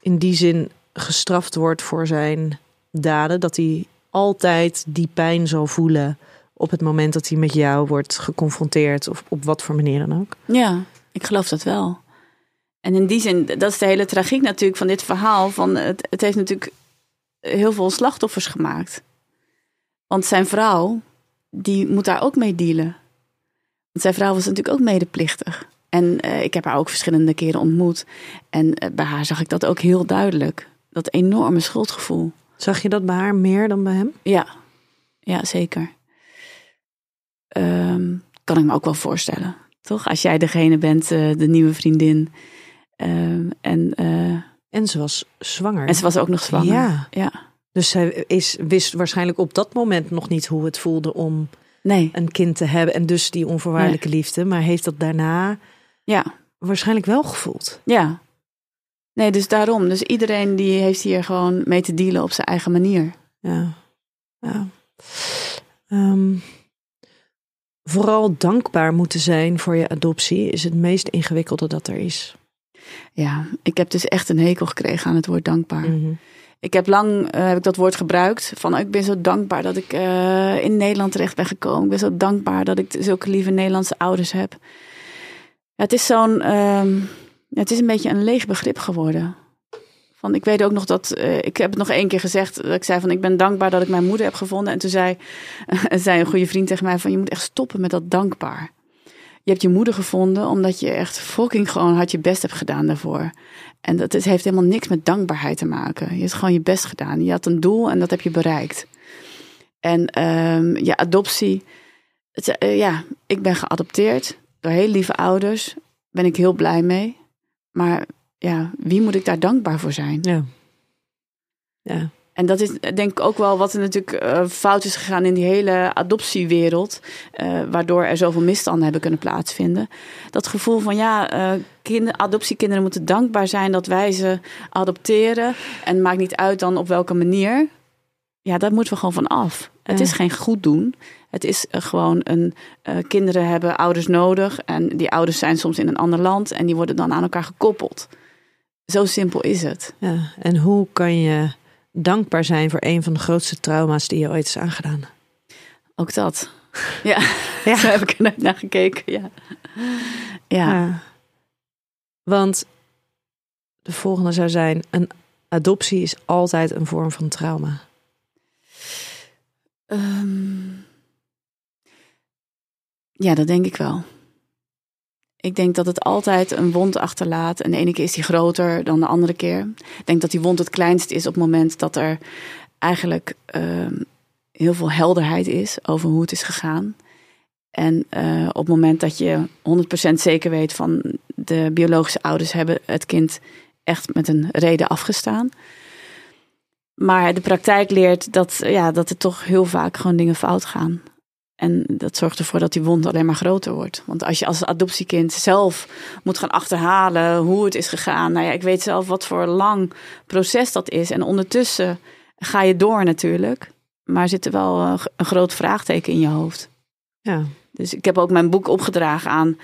in die zin gestraft wordt voor zijn daden. Dat hij altijd die pijn zal voelen op het moment dat hij met jou wordt geconfronteerd. Of op wat voor manier dan ook. Ja, ik geloof dat wel. En in die zin, dat is de hele tragiek natuurlijk van dit verhaal. Van het, het heeft natuurlijk heel veel slachtoffers gemaakt. Want zijn vrouw, die moet daar ook mee dealen. Want zijn vrouw was natuurlijk ook medeplichtig. En eh, ik heb haar ook verschillende keren ontmoet. En eh, bij haar zag ik dat ook heel duidelijk. Dat enorme schuldgevoel. Zag je dat bij haar meer dan bij hem? Ja, ja zeker. Ehm, kan ik me ook wel voorstellen. Toch? Als jij degene bent, eh, de nieuwe vriendin. Ehm, en, eh, En ze was zwanger. en ze was ook nog zwanger. Ja. ja. Dus zij is, wist waarschijnlijk op dat moment nog niet hoe het voelde om Nee, een kind te hebben. En dus die onvoorwaardelijke liefde. Maar heeft dat daarna ja, waarschijnlijk wel gevoeld. ja. Nee, dus daarom. Dus iedereen die heeft hier gewoon mee te dealen op zijn eigen manier. Ja. ja. Ehm, vooral dankbaar moeten zijn voor je adoptie is het meest ingewikkelde dat er is. Ja, ik heb dus echt een hekel gekregen aan het woord dankbaar. Mhm. Ik heb lang eh, heb ik dat woord gebruikt. Van ik ben zo dankbaar dat ik eh, in Nederland terecht ben gekomen. Ik ben zo dankbaar dat ik zulke lieve Nederlandse ouders heb. Ja, het is zo'n. ehm, het is een beetje een leeg begrip geworden. Van, ik weet ook nog dat. eh, ik heb het nog één keer gezegd. Dat ik zei van ik ben dankbaar dat ik mijn moeder heb gevonden. En toen zei, (laughs) een goede vriend tegen mij van je moet echt stoppen met dat dankbaar. Je hebt je moeder gevonden omdat je echt fucking gewoon hard je best hebt gedaan daarvoor. En dat heeft helemaal niks met dankbaarheid te maken. Je hebt gewoon je best gedaan. Je had een doel en dat heb je bereikt. En ehm je adoptie. Het, eh, ja, ik ben geadopteerd door heel lieve ouders. Ben ik heel blij mee. Maar ja, wie moet ik daar dankbaar voor zijn? Ja. Ja. En dat is denk ik ook wel wat er natuurlijk eh, fout is gegaan in die hele adoptiewereld. eh, waardoor er zoveel misstanden hebben kunnen plaatsvinden. Dat gevoel van ja, eh kinder, adoptiekinderen moeten dankbaar zijn dat wij ze adopteren. En maakt niet uit dan op welke manier. Ja, daar moeten we gewoon van af. Het is geen goed doen. Het is gewoon een. kinderen hebben ouders nodig. En die ouders zijn soms in een ander land. En die worden dan aan elkaar gekoppeld. Zo simpel is het. ja. En hoe kan je dankbaar zijn voor een van de grootste trauma's die je ooit is aangedaan? Ook dat. (laughs) Ja, Ja. zo heb ik er net naar gekeken. Ja. Ja. Ja. Want de volgende zou zijn: een adoptie is altijd een vorm van trauma. Ehm, ja, dat denk ik wel. Ik denk dat het altijd een wond achterlaat. En de ene keer is die groter dan de andere keer. Ik denk dat die wond het kleinst is op het moment dat er eigenlijk ehm, heel veel helderheid is over hoe het is gegaan. En eh, op het moment dat je 100% zeker weet van de biologische ouders hebben het kind echt met een reden afgestaan. Maar de praktijk leert dat, ja, dat er toch heel vaak gewoon dingen fout gaan. En dat zorgt ervoor dat die wond alleen maar groter wordt. Want als je als adoptiekind zelf moet gaan achterhalen hoe het is gegaan. Nou ja, ik weet zelf wat voor lang proces dat is. En ondertussen ga je door natuurlijk. Maar zit er wel eh, een groot vraagteken in je hoofd. Ja. Dus ik heb ook mijn boek opgedragen aan,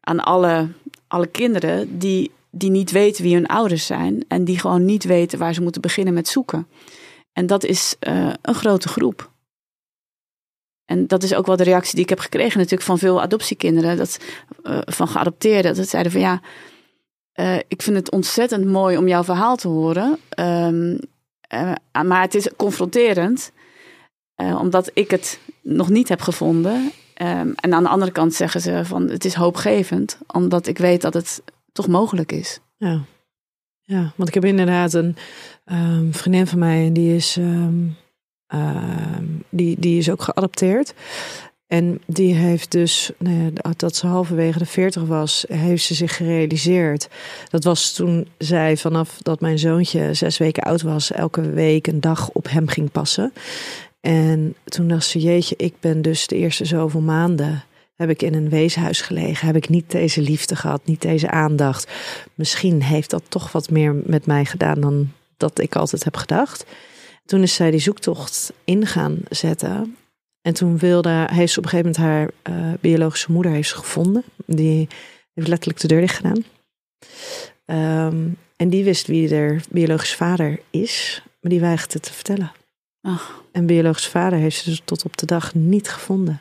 aan alle, alle kinderen die, die niet weten wie hun ouders zijn. En die gewoon niet weten waar ze moeten beginnen met zoeken. En dat is eh, een grote groep. En dat is ook wel de reactie die ik heb gekregen natuurlijk van veel adoptiekinderen. Dat, eh, van geadopteerden. Dat zeiden van ja, eh, ik vind het ontzettend mooi om jouw verhaal te horen. Ehm, eh, maar het is confronterend. omdat ik het nog niet heb gevonden. Ehm, en aan de andere kant zeggen ze van het is hoopgevend, omdat ik weet dat het toch mogelijk is. Ja, ja want ik heb inderdaad een um, vriendin van mij en die is, die, die is ook geadopteerd. En die heeft dus, nou dat ze halverwege de 40 was, heeft ze zich gerealiseerd. Dat was toen zij vanaf dat mijn zoontje zes weken oud was, elke week een dag op hem ging passen. En toen dacht ze, jeetje, ik ben dus de eerste zoveel maanden heb ik in een weeshuis gelegen, heb ik niet deze liefde gehad, niet deze aandacht. Misschien heeft dat toch wat meer met mij gedaan dan dat ik altijd heb gedacht. Toen is zij die zoektocht in gaan zetten. En toen wilde, heeft ze op een gegeven moment haar uh, biologische moeder heeft ze gevonden. Die heeft letterlijk de deur dicht gedaan. Um, en die wist wie er biologische vader is, maar die weigerde het te vertellen. Ach. En biologische vader heeft ze dus tot op de dag niet gevonden.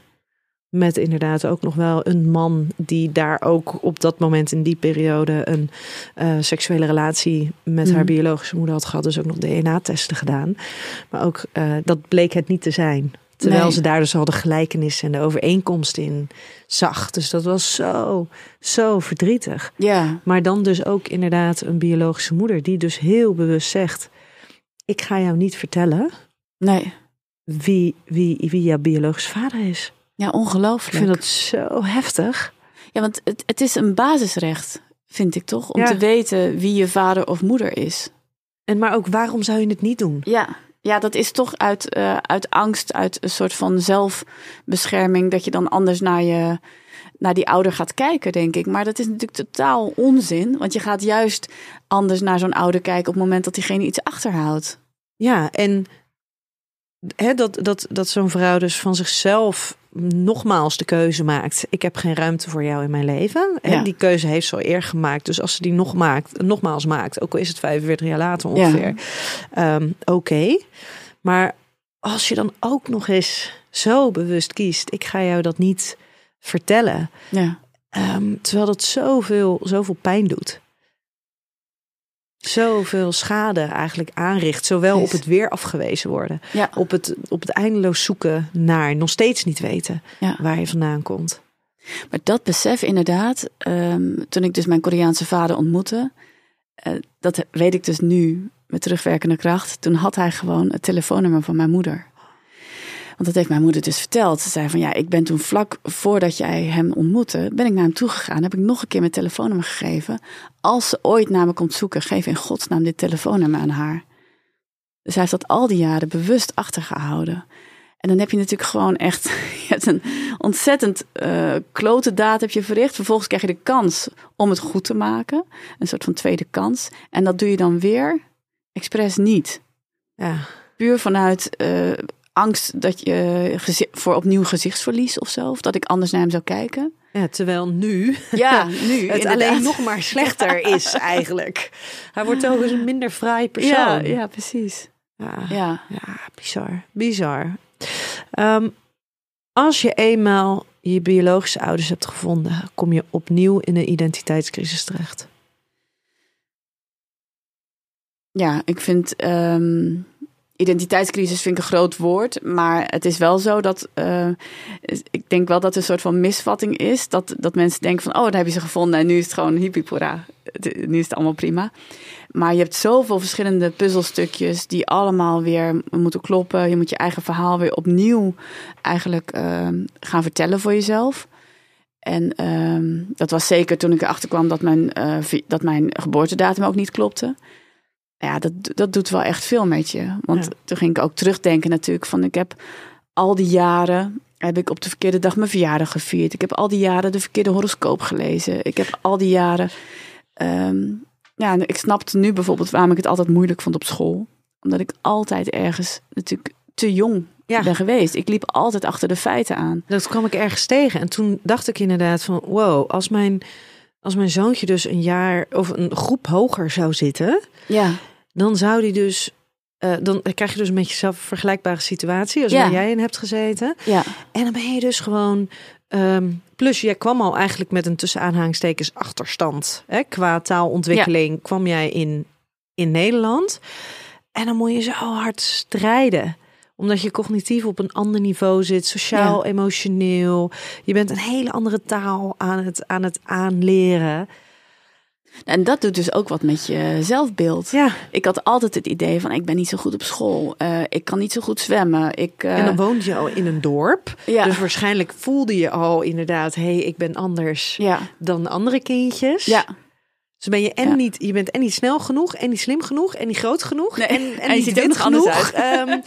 Met inderdaad ook nog wel een man die daar ook op dat moment in die periode een uh, seksuele relatie met haar mhm. biologische moeder had gehad. Dus ook nog DNA-testen gedaan. Maar ook uh, dat bleek het niet te zijn. Terwijl ze daar dus al de gelijkenis en de overeenkomst in zag. Dus dat was zo, zo verdrietig. Ja. Maar dan dus ook inderdaad een biologische moeder die dus heel bewust zegt: Ik ga jou niet vertellen nee. wie, wie, wie jouw biologisch vader is. Ja, ongelooflijk. Ik vind dat zo heftig. Ja, want het, het is een basisrecht, vind ik toch? Om te weten wie je vader of moeder is. En maar ook waarom zou je het niet doen? Ja, ja, dat is toch uit, uh, uit angst, uit een soort van zelfbescherming, dat je dan anders naar, je, naar die ouder gaat kijken, denk ik. Maar dat is natuurlijk totaal onzin, want je gaat juist anders naar zo'n ouder kijken op het moment dat diegene iets achterhoudt. Ja, en dat, dat, dat zo'n vrouw dus van zichzelf nogmaals de keuze maakt. Ik heb geen ruimte voor jou in mijn leven. En die keuze heeft ze al eer gemaakt. Dus als ze die nog maakt, nogmaals maakt, ook al is het 45 jaar later ongeveer, ja. um, oké. Maar als je dan ook nog eens zo bewust kiest, ik ga jou dat niet vertellen. Ja. Um, terwijl dat zoveel, zoveel pijn doet zoveel schade eigenlijk aanricht. Zowel op het weer afgewezen worden, ja. op, het, op het eindeloos zoeken naar, nog steeds niet weten waar je vandaan komt. Maar dat besef inderdaad, um, toen ik dus mijn Koreaanse vader ontmoette, uh, dat weet ik dus nu met terugwerkende kracht. Toen had hij gewoon het telefoonnummer van mijn moeder. Want dat heeft mijn moeder dus verteld. Ze zei van ja, ik ben toen vlak voordat jij hem ontmoette, ben ik naar hem toegegaan. Heb ik nog een keer mijn telefoonnummer gegeven. Als ze ooit naar me komt zoeken, geef in godsnaam dit telefoonnummer aan haar. Dus hij heeft dat al die jaren bewust achtergehouden. En dan heb je natuurlijk gewoon echt (laughs) je hebt een ontzettend uh, klote daad heb je verricht. Vervolgens krijg je de kans om het goed te maken. Een soort van tweede kans. En dat doe je dan weer expres niet. Ja. Puur vanuit uh, angst dat je voor opnieuw gezichtsverlies of zo. Of dat ik anders naar hem zou kijken. Ja, terwijl nu, ja, (laughs) nu het alleen nog maar slechter (laughs) is eigenlijk. Hij wordt ook eens een minder fraai persoon. Ja, ja precies. Ja, ja. ja bizar. Bizar. Um, als je eenmaal je biologische ouders hebt gevonden, kom je opnieuw in een identiteitscrisis terecht. Ja, ik vind um, identiteitscrisis vind ik een groot woord, maar het is wel zo dat uh, ik denk wel dat er een soort van misvatting is. Dat, dat mensen denken van, oh, dan heb je ze gevonden en nu is het gewoon hippipora. Nu is het allemaal prima. Maar je hebt zoveel verschillende puzzelstukjes die allemaal weer moeten kloppen. Je moet je eigen verhaal weer opnieuw eigenlijk uh, gaan vertellen voor jezelf. En uh, dat was zeker toen ik erachter kwam dat mijn, uh, dat mijn geboortedatum ook niet klopte ja, dat, dat doet wel echt veel met je. Want toen ging ik ook terugdenken natuurlijk van ik heb al die jaren heb ik op de verkeerde dag mijn verjaardag gevierd. Ik heb al die jaren de verkeerde horoscoop gelezen. Ik heb al die jaren. Um, ja, ik snapte nu bijvoorbeeld waarom ik het altijd moeilijk vond op school. Omdat ik altijd ergens natuurlijk te jong ja. ben geweest. Ik liep altijd achter de feiten aan. Dat kwam ik ergens tegen. En toen dacht ik inderdaad van wow, als mijn, als mijn zoontje dus een jaar of een groep hoger zou zitten. Ja dan zou die dus. Uh, dan krijg je dus met jezelf een vergelijkbare situatie als waar jij in hebt gezeten. Ja. En dan ben je dus gewoon. Um, plus, jij kwam al eigenlijk met een tussen aanhalingstekens achterstand. Hè? Qua taalontwikkeling kwam jij in, in Nederland. En dan moet je zo hard strijden Omdat je cognitief op een ander niveau zit, sociaal, emotioneel. Je bent een hele andere taal aan het, aan het aanleren. En dat doet dus ook wat met je zelfbeeld. Ja. Ik had altijd het idee van ik ben niet zo goed op school. Uh, ik kan niet zo goed zwemmen. Ik, uh... En dan woonde je al in een dorp. Ja. Dus waarschijnlijk voelde je al inderdaad... hé, hey, ik ben anders Ja. dan andere kindjes. Ja. Dus ben je en niet, je bent en niet snel genoeg, en niet slim genoeg, en niet groot genoeg, Nee, en, (laughs) en, en je niet anders genoeg. Ehm,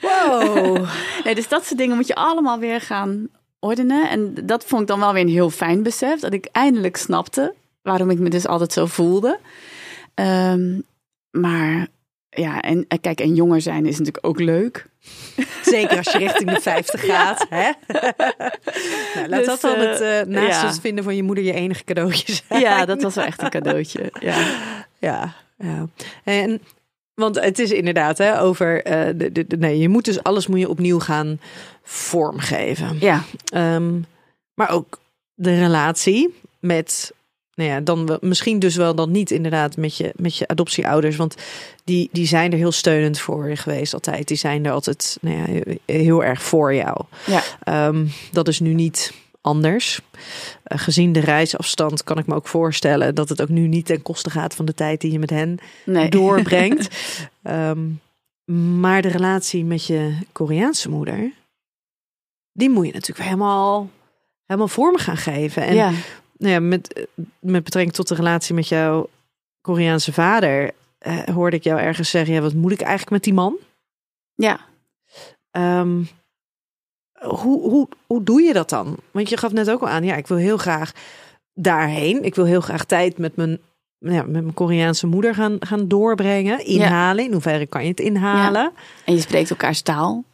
(laughs) wow. Nee, dus dat soort dingen moet je allemaal weer gaan ordenen. En dat vond ik dan wel weer een heel fijn besef. Dat ik eindelijk snapte waarom ik me dus altijd zo voelde. Ehm, maar ja, en en kijk, en jonger zijn is natuurlijk ook leuk. Zeker als je richting de 50 (laughs) gaat. Hè? (laughs) nou, laat Dus, dat dan eh, het, eh, naast ja. het vinden van je moeder je enige cadeautje zijn. Ja, dat was wel echt een cadeautje. Ja, (laughs) Ja, ja. En, want het is inderdaad hè, over... eh, de, de, de- nee, je moet dus alles moet je opnieuw gaan vormgeven. ja, Ehm, maar ook de relatie met, nou ja, dan wel, misschien dus wel dan niet inderdaad met je, met je adoptieouders, want die, die zijn er heel steunend voor je geweest altijd. Die zijn er altijd nou ja, heel erg voor jou. ja. Ehm, dat is nu niet anders. Eh, gezien de reisafstand kan ik me ook voorstellen dat het ook nu niet ten koste gaat van de tijd die je met hen Nee. doorbrengt. (laughs) Ehm, maar de relatie met je Koreaanse moeder, die moet je natuurlijk helemaal, helemaal vorm gaan geven. En ja. Nou ja, met, met betrekking tot de relatie met jouw Koreaanse vader, eh, hoorde ik jou ergens zeggen: ja, wat moet ik eigenlijk met die man? ja. Ehm, hoe, hoe, hoe doe je dat dan? Want je gaf net ook al aan, ja, ik wil heel graag daarheen. Ik wil heel graag tijd met mijn, ja, met mijn Koreaanse moeder gaan, gaan doorbrengen. Inhalen. In hoeverre kan je het inhalen? En je spreekt elkaars taal.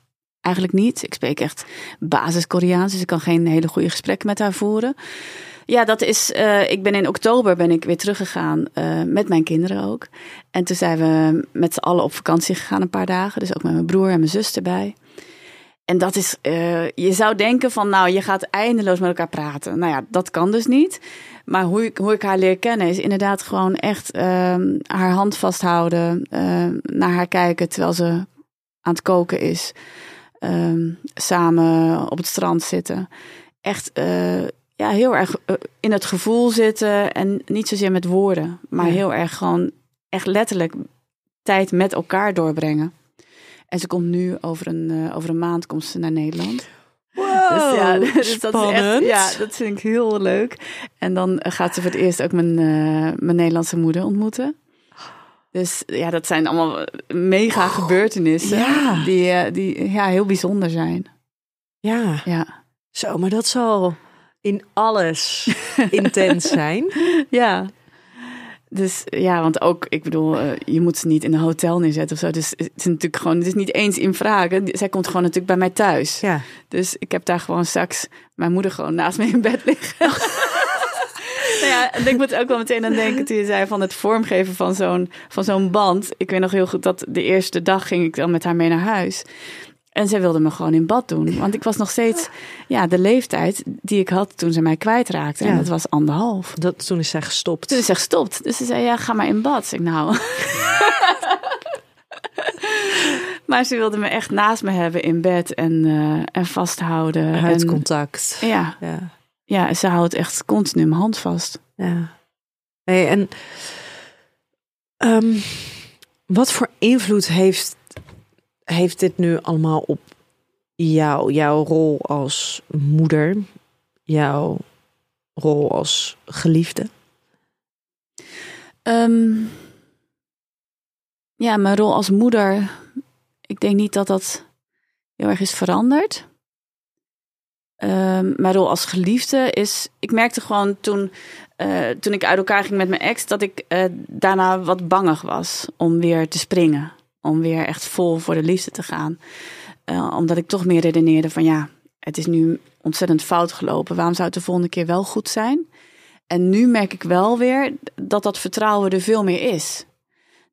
Eigenlijk niet. Ik spreek echt basis Koreaans, dus ik kan geen hele goede gesprekken met haar voeren. Ja, dat is. eh, ik ben in oktober ben ik weer teruggegaan eh, met mijn kinderen ook. En toen zijn we met z'n allen op vakantie gegaan een paar dagen. Dus ook met mijn broer en mijn zus erbij. En dat is. eh, je zou denken van, nou, je gaat eindeloos met elkaar praten. Nou ja, dat kan dus niet. Maar hoe ik, hoe ik haar leer kennen is inderdaad gewoon echt ehm, haar hand vasthouden, ehm, naar haar kijken terwijl ze aan het koken is. Ehm, samen op het strand zitten. Echt ja, heel erg eh, in het gevoel zitten en niet zozeer met woorden, maar Ja. heel erg gewoon echt letterlijk tijd met elkaar doorbrengen. En ze komt nu over een, eh, over een maand komt ze naar Nederland. Wow, Dus ja, (laughs) dus dat is echt, spannend. ja, dat vind ik heel leuk. En dan gaat ze voor het eerst ook mijn, eh, mijn Nederlandse moeder ontmoeten. Dus ja, dat zijn allemaal mega gebeurtenissen ja. die, die ja, heel bijzonder zijn. Ja, Ja. zo, maar dat zal in alles (laughs) intens zijn. ja. Dus ja, want ook, ik bedoel, eh, je moet ze niet in een hotel neerzetten of zo. Dus het is natuurlijk gewoon, het is niet eens in vragen. Zij komt gewoon natuurlijk bij mij thuis. Ja. Dus ik heb daar gewoon straks mijn moeder gewoon naast me in bed liggen. (laughs) nou ja, en ik moet ook wel meteen aan denken toen je zei van het vormgeven van zo'n, van zo'n band. Ik weet nog heel goed dat de eerste dag ging ik dan met haar mee naar huis. En zij wilde me gewoon in bad doen. Want ik was nog steeds ja, de leeftijd die ik had toen ze mij kwijtraakte. En Ja. dat was anderhalf. Dat, toen is zij gestopt. Toen is ze gestopt. Dus ze zei, ja, ga maar in bad. Ik nou... (laughs) maar ze wilde me echt naast me hebben in bed en, eh, en vasthouden. En, Huidcontact. ja, Ja. ja, ze houdt echt continu mijn hand vast. Ja. Hey, en ehm, wat voor invloed heeft, heeft dit nu allemaal op jou, jouw rol als moeder, jouw rol als geliefde? Ehm, ja, mijn rol als moeder. Ik denk niet dat dat heel erg is veranderd. Ehm, mijn rol als geliefde is. Ik merkte gewoon toen, eh, toen ik uit elkaar ging met mijn ex. dat ik eh, daarna wat bangig was om weer te springen. Om weer echt vol voor de liefde te gaan. Eh, omdat ik toch meer redeneerde van ja, het is nu ontzettend fout gelopen. Waarom zou het de volgende keer wel goed zijn? En nu merk ik wel weer dat dat vertrouwen er veel meer is.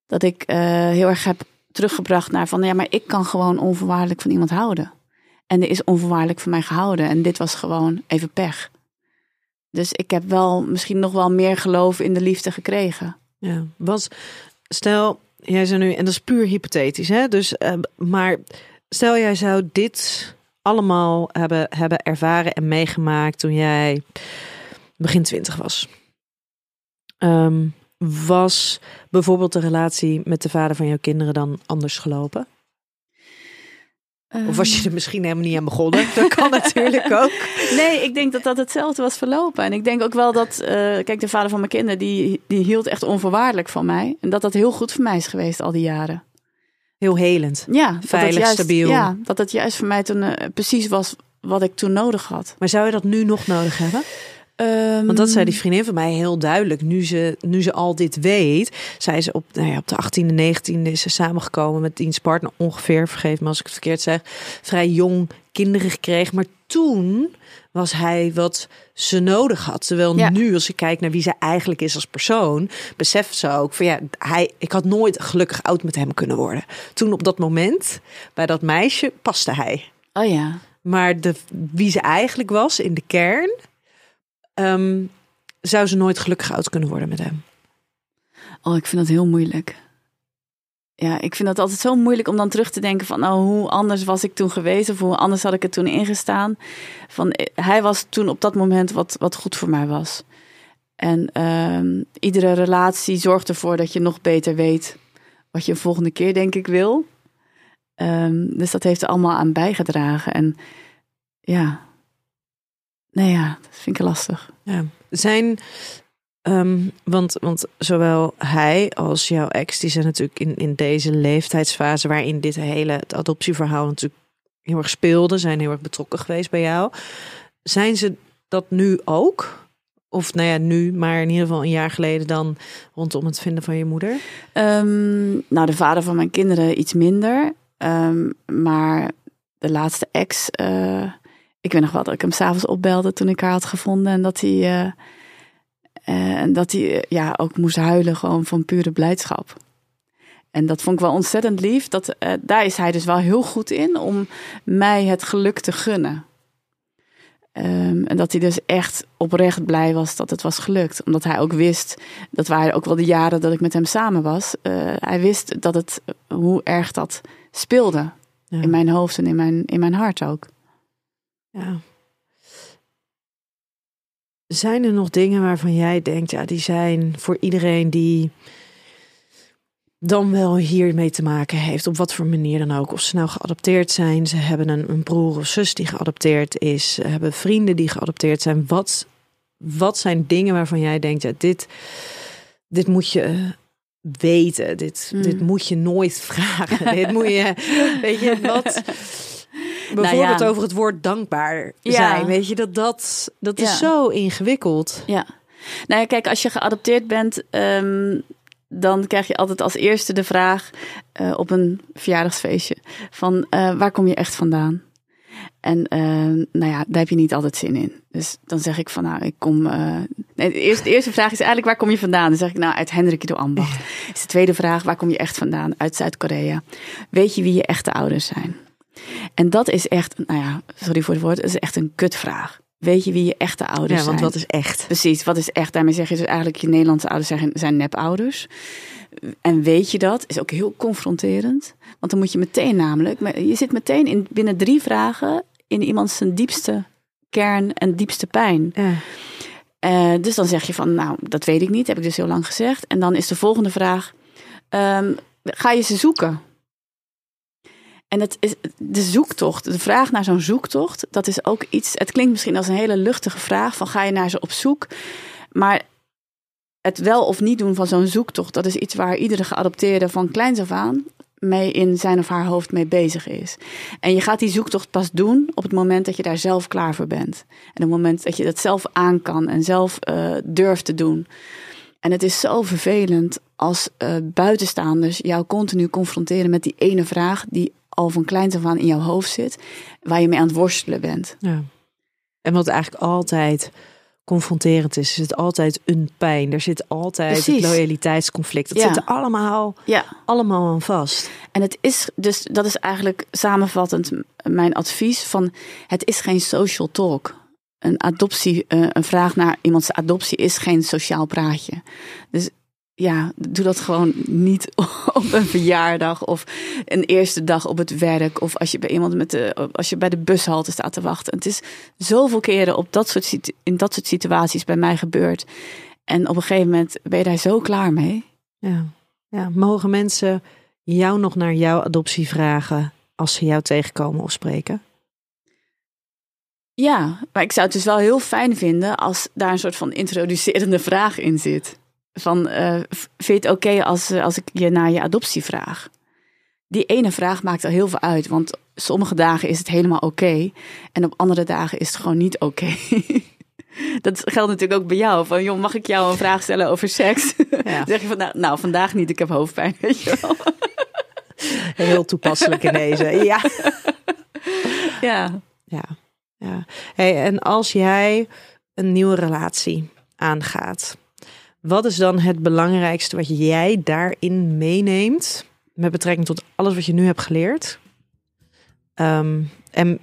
Dat ik eh, heel erg heb teruggebracht naar van ja, maar ik kan gewoon onvoorwaardelijk van iemand houden. En er is onvoorwaardelijk van mij gehouden. En dit was gewoon even pech. Dus ik heb wel misschien nog wel meer geloof in de liefde gekregen. Ja, was, stel, jij zei nu, en dat is puur hypothetisch, hè? Dus, eh, maar stel jij zou dit allemaal hebben, hebben ervaren en meegemaakt toen jij begin twintig was. Ehm, was bijvoorbeeld de relatie met de vader van jouw kinderen dan anders gelopen? Of was je er misschien helemaal niet aan begonnen? (laughs) Dat kan natuurlijk ook. Nee, ik denk dat dat hetzelfde was verlopen. En ik denk ook wel dat, uh, kijk, de vader van mijn kinderen, die, die hield echt onvoorwaardelijk van mij. En dat dat heel goed voor mij is geweest al die jaren. Heel helend. Ja, veilig, juist, stabiel. Ja, dat het juist voor mij toen uh, precies was wat ik toen nodig had. Maar zou je dat nu nog nodig hebben? Um, Want dat zei die vriendin van mij heel duidelijk. Nu ze, nu ze al dit weet, zei ze op, nou ja, op de 18e, 19e is ze samengekomen met diens partner ongeveer, vergeef me als ik het verkeerd zeg, vrij jong kinderen gekregen. Maar toen was hij wat ze nodig had. Terwijl Ja. nu, als ik kijk naar wie ze eigenlijk is als persoon, beseft ze ook van ja, hij, ik had nooit gelukkig oud met hem kunnen worden. Toen op dat moment, bij dat meisje, paste hij. Oh ja. Maar de, wie ze eigenlijk was in de kern, ehm, zou ze nooit gelukkig oud kunnen worden met hem. Oh, ik vind dat heel moeilijk. Ja, ik vind dat altijd zo moeilijk om dan terug te denken van, nou, hoe anders was ik toen geweest of hoe anders had ik er toen ingestaan. Van, eh, hij was toen op dat moment wat, wat goed voor mij was. En ehm, iedere relatie zorgt ervoor dat je nog beter weet wat je een volgende keer, denk ik, wil. Ehm, dus dat heeft er allemaal aan bijgedragen. En ja, nee ja, dat vind ik lastig. Ja. Zijn, ehm, want, want zowel hij als jouw ex, die zijn natuurlijk in, in deze leeftijdsfase waarin dit hele het adoptieverhaal natuurlijk heel erg speelde, zijn heel erg betrokken geweest bij jou. Zijn ze dat nu ook? Of nou ja, nu, maar in ieder geval een jaar geleden dan rondom het vinden van je moeder? Ehm, nou, de vader van mijn kinderen iets minder. Ehm, maar de laatste ex, eh, ik weet nog wel dat ik hem s'avonds opbelde toen ik haar had gevonden. En dat hij, eh, eh, en dat hij eh, ja, ook moest huilen gewoon van pure blijdschap. En dat vond ik wel ontzettend lief. Dat, daar is hij dus wel heel goed in om mij het geluk te gunnen. Ehm, en dat hij dus echt oprecht blij was dat het was gelukt. Omdat hij ook wist, dat waren ook wel de jaren dat ik met hem samen was. hij wist dat het, hoe erg dat speelde. Ja. In mijn hoofd en in mijn, in mijn hart ook. Ja. Zijn er nog dingen waarvan jij denkt, ja, die zijn voor iedereen die dan wel hiermee te maken heeft, op wat voor manier dan ook. Of ze nou geadopteerd zijn, ze hebben een, een broer of zus die geadopteerd is, ze hebben vrienden die geadopteerd zijn. Wat, wat zijn dingen waarvan jij denkt, ja, dit, dit moet je weten, dit, Mm. dit moet je nooit vragen, dit moet je, weet je, wat... (laughs) Nou Bijvoorbeeld ja. over het woord dankbaar Ja. zijn. Weet je, dat, dat, dat is zo ingewikkeld. Ja. Nou ja, kijk, als je geadopteerd bent, ehm, dan krijg je altijd als eerste de vraag eh, op een verjaardagsfeestje van eh, waar kom je echt vandaan? En eh, nou ja, daar heb je niet altijd zin in. Dus dan zeg ik van nou, ik kom. eh, nee, de, eerste, de eerste vraag is eigenlijk waar kom je vandaan? Dan zeg ik nou uit Hendrik de Ambacht. Is de tweede vraag waar kom je echt vandaan? Uit Zuid-Korea. Weet je wie je echte ouders zijn? En dat is echt, nou ja, sorry voor het woord, is echt een kutvraag. Weet je wie je echte ouders Ja, want zijn? wat is echt? Precies, wat is echt? Daarmee zeg je dus eigenlijk je Nederlandse ouders zijn, zijn nepouders. En weet je dat? Is ook heel confronterend. Want dan moet je meteen namelijk, je zit meteen in, binnen drie vragen in iemands zijn diepste kern en diepste pijn. Ja. Eh, dus dan zeg je van, nou, dat weet ik niet, heb ik dus heel lang gezegd. En dan is de volgende vraag, ehm, ga je ze zoeken? En het is de zoektocht, de vraag naar zo'n zoektocht, dat is ook iets. Het klinkt misschien als een hele luchtige vraag: van ga je naar ze op zoek? Maar het wel of niet doen van zo'n zoektocht, dat is iets waar iedere geadopteerde van kleins af aan mee in zijn of haar hoofd mee bezig is. En je gaat die zoektocht pas doen op het moment dat je daar zelf klaar voor bent. En op het moment dat je dat zelf aan kan en zelf eh, durft te doen. En het is zo vervelend als eh, buitenstaanders jou continu confronteren met die ene vraag die al van kleins af aan in jouw hoofd zit, waar je mee aan het worstelen bent. ja. En wat eigenlijk altijd confronterend is, is het altijd een pijn. Er zit altijd Precies. het loyaliteitsconflict. Dat Ja. zit er allemaal, Ja, allemaal aan vast. en het is dus, dat is eigenlijk samenvattend mijn advies van, het is geen social talk. Een adoptie, eh, een vraag naar iemands adoptie is geen sociaal praatje. Dus ja, doe dat gewoon niet (laughs) op een verjaardag of een eerste dag op het werk of als je bij iemand met de, als je bij de bushalte staat te wachten. Het is zoveel keren op dat soort, in dat soort situaties bij mij gebeurd. En op een gegeven moment ben je daar zo klaar mee. Ja, ja. mogen mensen jou nog naar jouw adoptie vragen als ze jou tegenkomen of spreken? Ja, maar ik zou het dus wel heel fijn vinden als daar een soort van introducerende vraag in zit. Van, uh, vind je het oké als, eh, als ik je naar je adoptie vraag? Die ene vraag maakt al heel veel uit, want sommige dagen is het helemaal oké en op andere dagen is het gewoon niet oké. (laughs) Dat geldt natuurlijk ook bij jou. Van, joh, mag ik jou een vraag stellen over seks? (laughs) Ja. zeg je van, nou, nou, vandaag niet, ik heb hoofdpijn, (laughs) weet je wel. Heel toepasselijk in deze, ja. Ja. Ja, ja. Hey, en als jij een nieuwe relatie aangaat, wat is dan het belangrijkste wat jij daarin meeneemt met betrekking tot alles wat je nu hebt geleerd? Ehm, en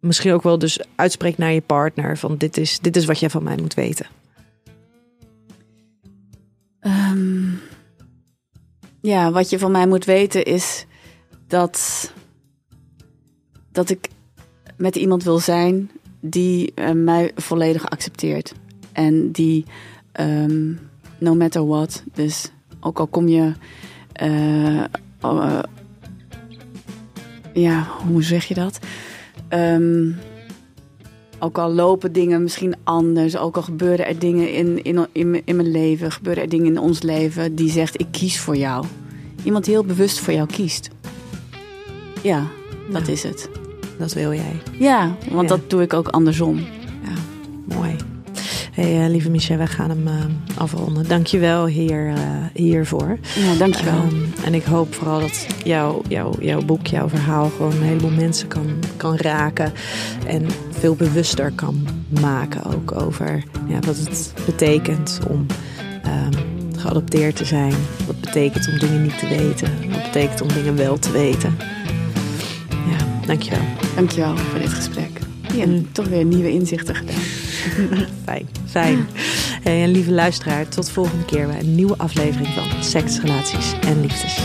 misschien ook wel dus uitspreekt naar je partner van dit is, dit is wat jij van mij moet weten. Ehm, ja, wat je van mij moet weten is dat, dat ik met iemand wil zijn die uh, mij volledig accepteert. En die Ehm, no matter what. Dus ook al kom je. Uh, uh, ja, hoe zeg je dat? Um, ook al lopen dingen misschien anders, ook al gebeuren er dingen in, in, in, in mijn leven, gebeuren er dingen in ons leven die zegt: Ik kies voor jou. Iemand die heel bewust voor jou kiest. Ja, dat is het. Dat wil jij. Ja, want dat doe ik ook andersom. Ja, mooi. Hey, uh, lieve Michelle, we gaan hem uh, afronden. Dankjewel hier, uh, hiervoor. Ja, dankjewel. Um, en ik hoop vooral dat jouw jou, jouw boek, jouw verhaal gewoon een heleboel mensen kan, kan raken. En veel bewuster kan maken ook over ja, wat het betekent om um, geadopteerd te zijn. Wat betekent om dingen niet te weten. Wat betekent om dingen wel te weten. Dankjewel. Dankjewel voor dit gesprek. Ja, en toch weer nieuwe inzichten gedaan. (laughs) Fijn, fijn. Hey, en lieve luisteraar, tot volgende keer bij een nieuwe aflevering van Seks, Relaties en Liefdes.